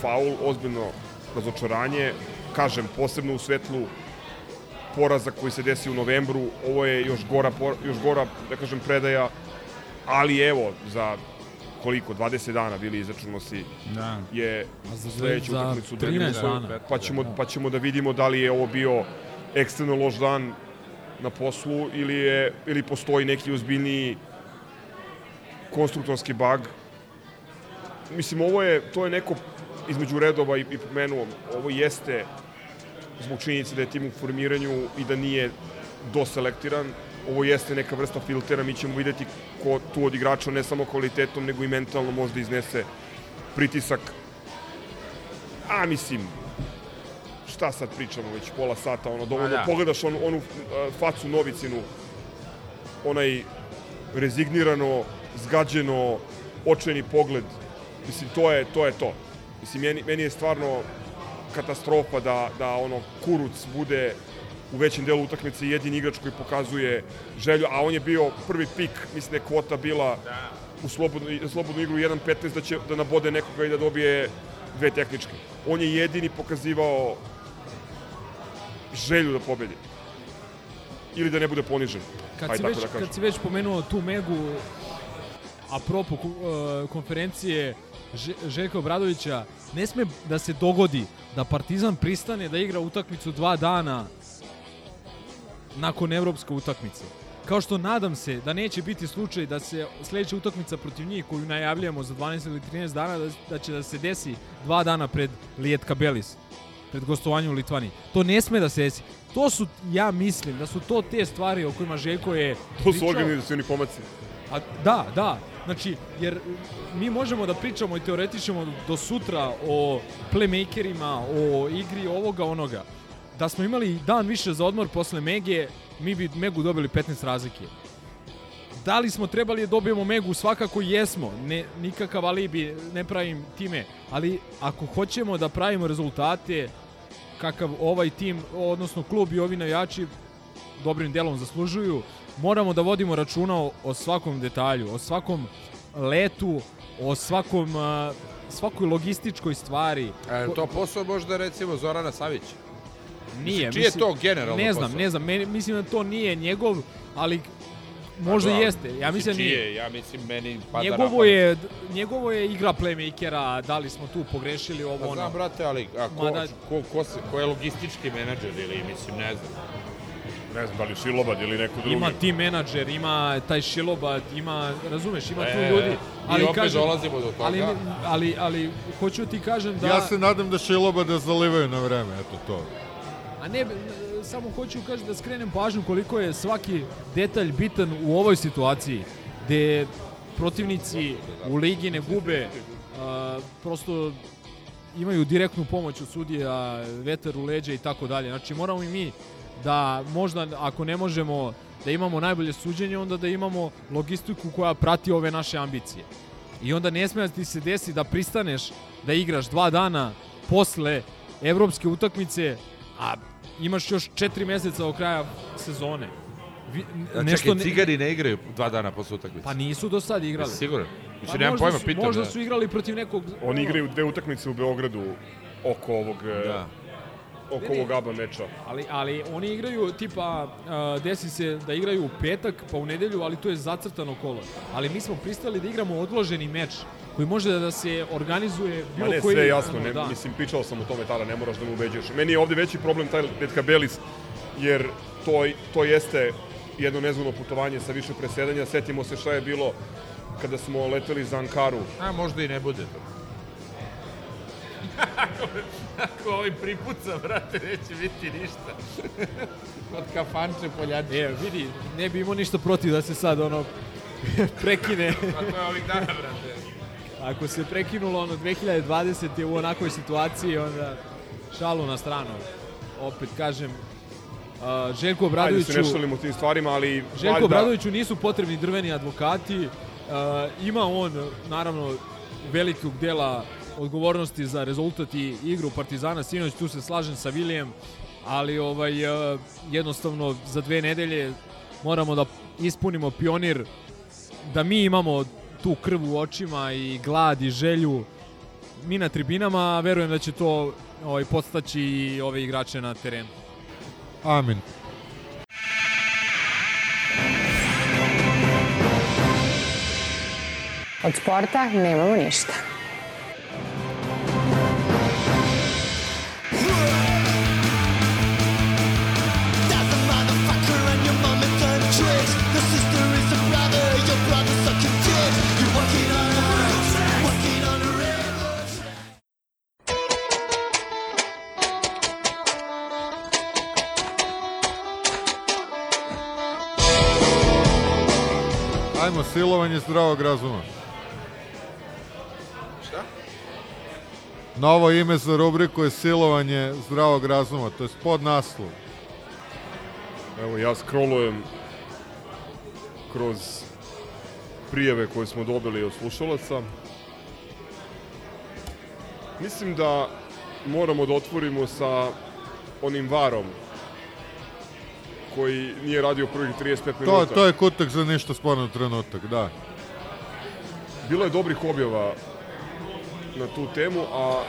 faul, ozbiljno razočaranje. Kažem, posebno u svetlu poraza koji se desi u novembru, ovo je još gora, još gora da kažem, predaja, ali evo, za koliko, 20 dana bili izračuno si Da. je za- sledeću za utakmicu 13 Dinamo, dana. pa ćemo, pa ćemo da vidimo da li je ovo bio ekstremno loš dan na poslu ili, je, ili postoji neki ozbiljniji konstruktorski bug. Mislim, ovo je, to je neko između redova i, i pomenuo, ovo jeste zbog činjenice da je tim u formiranju i da nije doselektiran. Ovo jeste neka vrsta filtera, mi ćemo videti ko tu od igrača ne samo kvalitetom, nego i mentalno možda iznese pritisak. A mislim, šta sad pričamo već pola sata, ono, dovoljno da. pogledaš onu, onu facu Novicinu, onaj rezignirano, zgađeno, očajni pogled, mislim, to je to. Je to. Mislim, meni, meni je stvarno katastrofa da, da ono Kuruc bude u većem delu utakmice jedini igrač koji pokazuje želju, a on je bio prvi pik, mislim da je kvota bila u slobodnu, slobodnu igru 1.15 da će da nabode nekoga i da dobije dve tehničke. On je jedini pokazivao želju da pobedi. Ili da ne bude ponižen. Kad Ajde si, već, da kažem. kad si već pomenuo tu Megu, apropo uh, konferencije Že, Željka Obradovića, ne sme da se dogodi da Partizan pristane da igra utakmicu dva dana nakon evropske utakmice. Kao što nadam se da neće biti slučaj da se sledeća utakmica protiv njih koju najavljamo za 12 ili 13 dana da, da će da se desi dva dana pred Lijetka Belis pred gostovanjem u Litvani. To ne sme da se desi. To su, ja mislim, da su to te stvari o kojima Željko je To su pričao. organizacioni pomaci. A, da, da. Znači, jer mi možemo da pričamo i teoretičemo do sutra o playmakerima, o igri ovoga, onoga. Da smo imali dan više za odmor posle Mege, mi bi Megu dobili 15 razlike. Da li smo trebali da dobijemo Megu? Svakako jesmo. Ne, nikakav alibi ne pravim time. Ali ako hoćemo da pravimo rezultate kakav ovaj tim, odnosno klub i ovi navijači dobrim delom zaslužuju, moramo da vodimo računa o, o svakom detalju, o svakom letu, o svakom, a, svakoj logističkoj stvari. E, to posao možda recimo Zorana Savića? Nije. Mislim, čiji je to generalno Ne znam, posao? ne znam. Meni, mislim da to nije njegov, ali možda Pa da, jeste. Ja mislim da nije. je? Ja mislim, meni pada Njegovo je, njegovo je igra playmakera, da li smo tu pogrešili ovo Pa ono. znam, brate, ali a ko, Mada- ko, ko, se, ko je logistički menadžer ili, mislim, ne znam. Ne znam da li Šilobad ili neko drugi. Ima tim menadžer, ima taj Šilobad, ima, razumeš, ima tu E, ljudi. i opet dolazimo do toga. Ali, ali, ali, hoću ti kažem da... Ja se nadam da će Loba da zalivaju na vreme, eto to. A ne, samo hoću kažem da skrenem pažnju koliko je svaki detalj bitan u ovoj situaciji, gde protivnici u ligi ne gube, a, prosto imaju direktnu pomoć od sudija, vetar u leđa i tako dalje. Znači moramo i mi da možda ako ne možemo da imamo najbolje suđenje, onda da imamo logistiku koja prati ove naše ambicije. I onda ne sme da ti se desi da pristaneš da igraš dva dana posle evropske utakmice, a imaš još četiri meseca do kraja sezone. Vi, A čekaj, cigari ne igraju dva dana posle utakmice. Pa nisu do sad igrali. Jesi siguran? Pa nemam možda pojma, su- pitam. Možda da. su igrali protiv nekog... Oni igraju dve utakmice u Beogradu oko ovog Da. Oko ovog ABA meča. Ali, ali oni igraju, tipa, uh, desi se da igraju u petak, pa u nedelju, ali to je zacrtano kolo. Ali mi smo pristali da igramo odloženi meč, koji može da se organizuje Ma bilo ne, koji... sve je jasno, ne, da. mislim, pričao sam o tome tada, ne moraš da me ubeđuješ. Meni je ovde veći problem taj Detka Belis, jer to, to jeste jedno nezgodno putovanje sa više presedanja. Setimo se šta je bilo kada smo leteli za Ankaru. A možda i ne bude to. (laughs) Ako ovaj pripuca, brate, neće biti ništa. Od kafanče poljače. E, vidi, ne bi imao ništa protiv da se sad ono (laughs) prekine. Pa to je ovih dana, brate. Ako se prekinulo ono 2020 je u onakvoj situaciji, onda šalu na stranu. Opet kažem, uh, Željko Ajde Obradoviću... se ne šalimo o tim stvarima, ali Željko valjda... Obradoviću nisu potrebni drveni advokati. Uh, ima on, naravno, velikog dela odgovornosti za rezultat i igru Partizana. Sinoć tu se slažem sa Vilijem, ali ovaj uh, jednostavno za dve nedelje moramo da ispunimo pionir da mi imamo tu krv u očima i glad i želju mi na tribinama, a verujem da će to ovaj, podstaći i ove igrače na terenu. Amin. Od sporta nemamo ništa. Ajmo, silovanje zdravog razuma. Šta? Novo ime za rubriku je silovanje zdravog razuma, to je pod naslov. Evo, ja scrollujem kroz prijeve koje smo dobili od slušalaca. Mislim da moramo da otvorimo sa onim varom koji nije radio prvih 35 To, minuta. to je kutak za ništa sporno trenutak, da. Bilo je dobrih objava na tu temu, a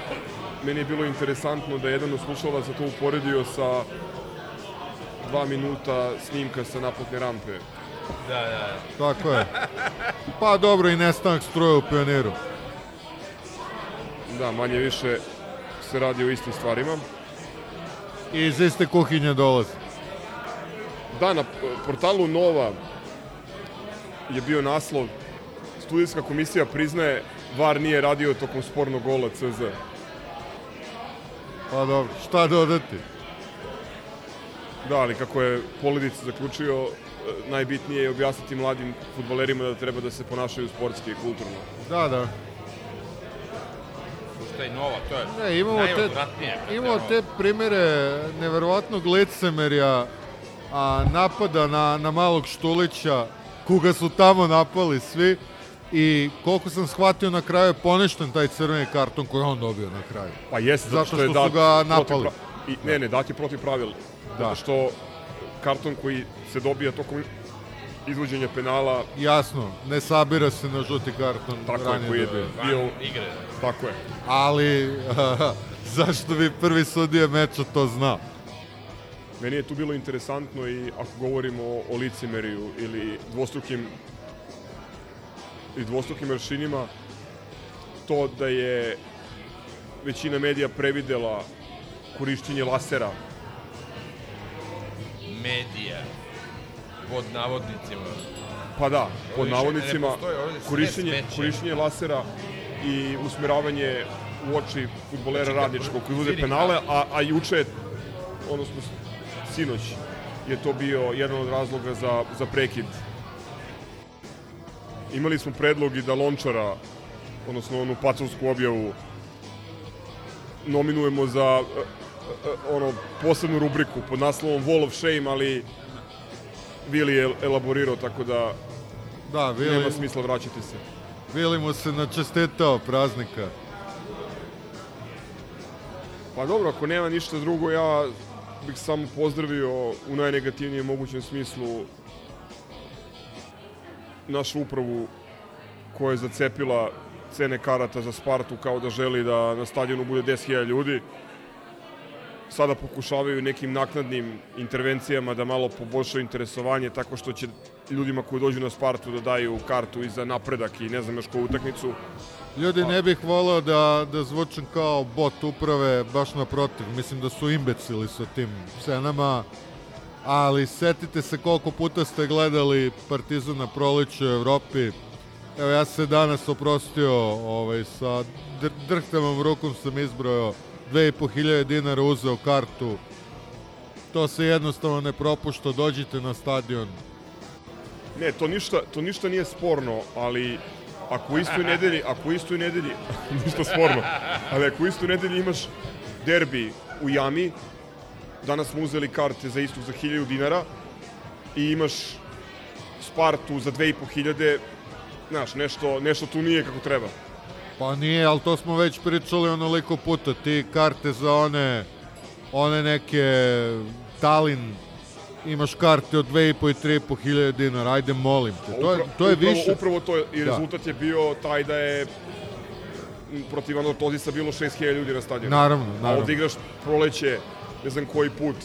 meni je bilo interesantno da je jedan od slušalaca to uporedio sa dva minuta snimka sa naplatne rampe Da, da. Tako je. Pa dobro i nestanak struje u pioniru. Da, manje više se radi o istim stvarima. I iz iste kuhinje dolazi. Da, na portalu Nova je bio naslov Studijska komisija priznaje VAR nije radio tokom spornog gola CZ. Pa dobro, šta dodati? Da, ali kako je Poledic zaključio, najbitnije je objasniti mladim futbolerima da treba da se ponašaju sportski i kulturno. Da, da. Šta je nova, to je Ne, imamo te, imamo te primere neverovatnog licemerja, a napada na, na malog Štulića, koga su tamo napali svi, i koliko sam shvatio na kraju je poništen taj crveni karton koji je on dobio na kraju. Pa jeste, zato zato što, je što dat su ga protiv napali. pra- I, ne, ne, dat je protiv pravila. Da. Zato što karton koji se dobija tokom izvođenja penala, Jasno, ne sabira se na žuti karton tako je, koji je dobio. bio... igre. Tako je. Ali, (laughs) zašto bi prvi sudija meča to znao? Meni je tu bilo interesantno i ako govorimo o, o licemeriju ili dvostrukim i dvostrukim aršinima, to da je većina medija previdela korišćenje lasera Medija. Pod navodnicima. Pa da, pod navodnicima, korišćenje, korišćenje lasera i usmeravanje u oči futbolera Znači, radničkog koji uzde penale, kako- a, a juče, odnosno sinoć, je to bio jedan od razloga za, za prekid. Imali smo predlog i da Lončara, odnosno onu pacovsku objavu, nominujemo za ono posebnu rubriku pod naslovom Wall of Shame, ali Vili je elaborirao, tako da Da, Vili, nema smisla vraćati se. Vili mu se načestitao praznika. Pa dobro, ako nema ništa drugo, ja bih samo pozdravio u najnegativnijem mogućem smislu našu upravu koja je zacepila cene karata za Spartu kao da želi da na stadionu bude 10.000 ljudi. Sada pokušavaju nekim naknadnim intervencijama da malo poboljšaju interesovanje tako što će ljudima koji dođu na Spartu da daju kartu i za napredak i ne znam još koju utakmicu. Ljudi, ne bih volao da, da zvučem kao bot uprave, baš naprotiv. Mislim da su imbecili sa tim cenama, ali setite se koliko puta ste gledali Partizan na proleću u Evropi. Evo, ja se danas oprostio ovaj, sa dr drhtavom rukom sam izbrojao 2500 dinara uzeo kartu. To se jednostavno ne propušta, dođite na stadion. Ne, to ništa, to ništa nije sporno, ali ako u istoj nedelji, ako u istoj nedelji, (laughs) ništa sporno, ali ako u istoj nedelji imaš derbi u Jami, danas smo uzeli karte za istok za 1000 dinara i imaš Spartu za 2500, znaš, nešto, nešto tu nije kako treba. Pa nije, ali to smo već pričali onoliko puta. Ti karte za one, one neke Talin, imaš karte od 2,5 i 3,5 hiljade dinara, ajde molim te. To je, to je upravo, više. Upravo to je, i Da. rezultat je bio taj da je protiv Anortozisa bilo 6000 ljudi na stadionu. Naravno, A naravno. ovde igraš proleće, ne znam koji put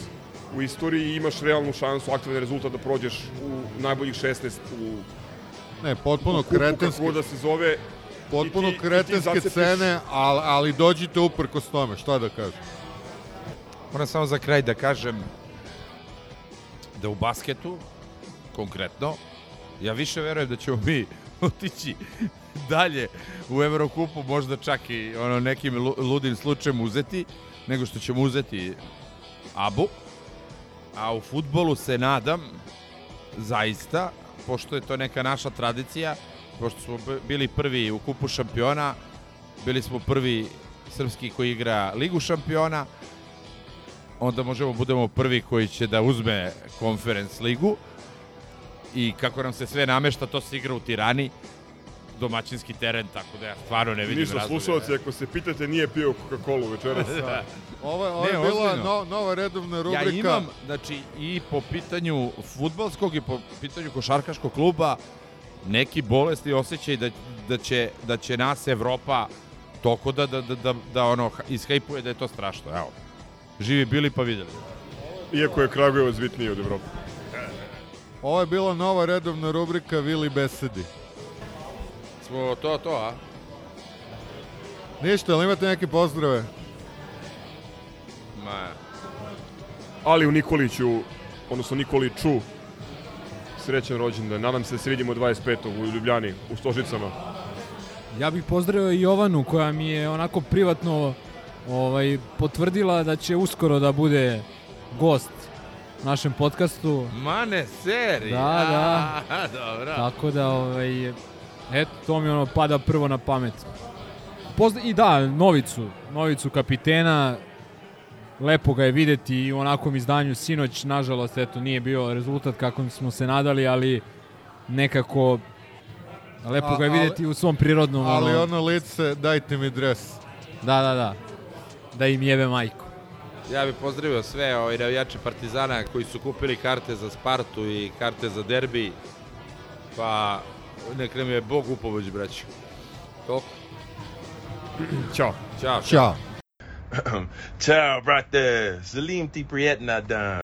u istoriji i imaš realnu šansu, aktivan rezultat da prođeš u najboljih 16 u Ne, potpuno u kupu, kretenski. kako da se zove. Potpuno ti- ti kretenske zacepiš- cene, ali, ali dođite uprkos tome, šta da kažem. Moram samo za kraj da kažem da u basketu, konkretno, ja više verujem da ćemo mi (laughs) otići dalje u Evrokupu, možda čak i ono nekim lu- ludim slučajem uzeti, nego što ćemo uzeti Abu. A u futbolu se nadam, zaista, pošto je to neka naša tradicija, pošto smo bili prvi u kupu šampiona, bili smo prvi srpski koji igra Ligu šampiona, onda možemo budemo prvi koji će da uzme Conference ligu i kako nam se sve namešta, to se igra u Tirani, domaćinski teren, tako da ja stvarno ne vidim Ništa, razloga. slušalci, ako se pitate, nije pio Coca-Cola večeras. (laughs) Da. Ovo, ovo Ne, je bila ozbiljno. no, nova redovna rubrika. Ja imam, znači, i po pitanju futbalskog i po pitanju košarkaškog kluba neki bolesti osjećaj da, da, će, da će nas Evropa toko da, da, da, da, da ono, ishajpuje da je to strašno. Evo, živi bili pa videli. Iako je Kragujevac bitniji od Evrope. Ovo je bila nova redovna rubrika Vili besedi. Smo to, to, a? Ništa, ali imate neke pozdrave? Ma, Ali u Nikoliću, odnosno Nikoliću, srećan rođendan. Nadam se da se vidimo 25. u Ljubljani, u Stožicama. Ja bih pozdravio i Jovanu koja mi je onako privatno ovaj, potvrdila da će uskoro da bude gost našem podcastu. Mane seri. Da, da. A, dobro. Tako da, ovaj, eto, to mi ono pada prvo na pamet. Pozna I da, Novicu, Novicu kapitena, lepo ga je videti i u onakvom izdanju sinoć, nažalost, eto, nije bio rezultat kako smo se nadali, ali nekako lepo A- ga je ali- videti u svom prirodnom. Ali ono, ono lice, dajte mi dres. Da, da, da. Da im jebe majku. Ja bih pozdravio sve ovaj, navijače Partizana koji su kupili karte za Spartu i karte za derbi. Pa, nek nam je Bog u pomoć, braću. Toliko. Ćao. Ćao. Ćao. (coughs) Ciao, brother, there. Salim T. Priet Nadan.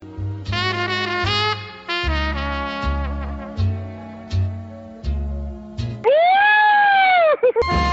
Woo! (laughs)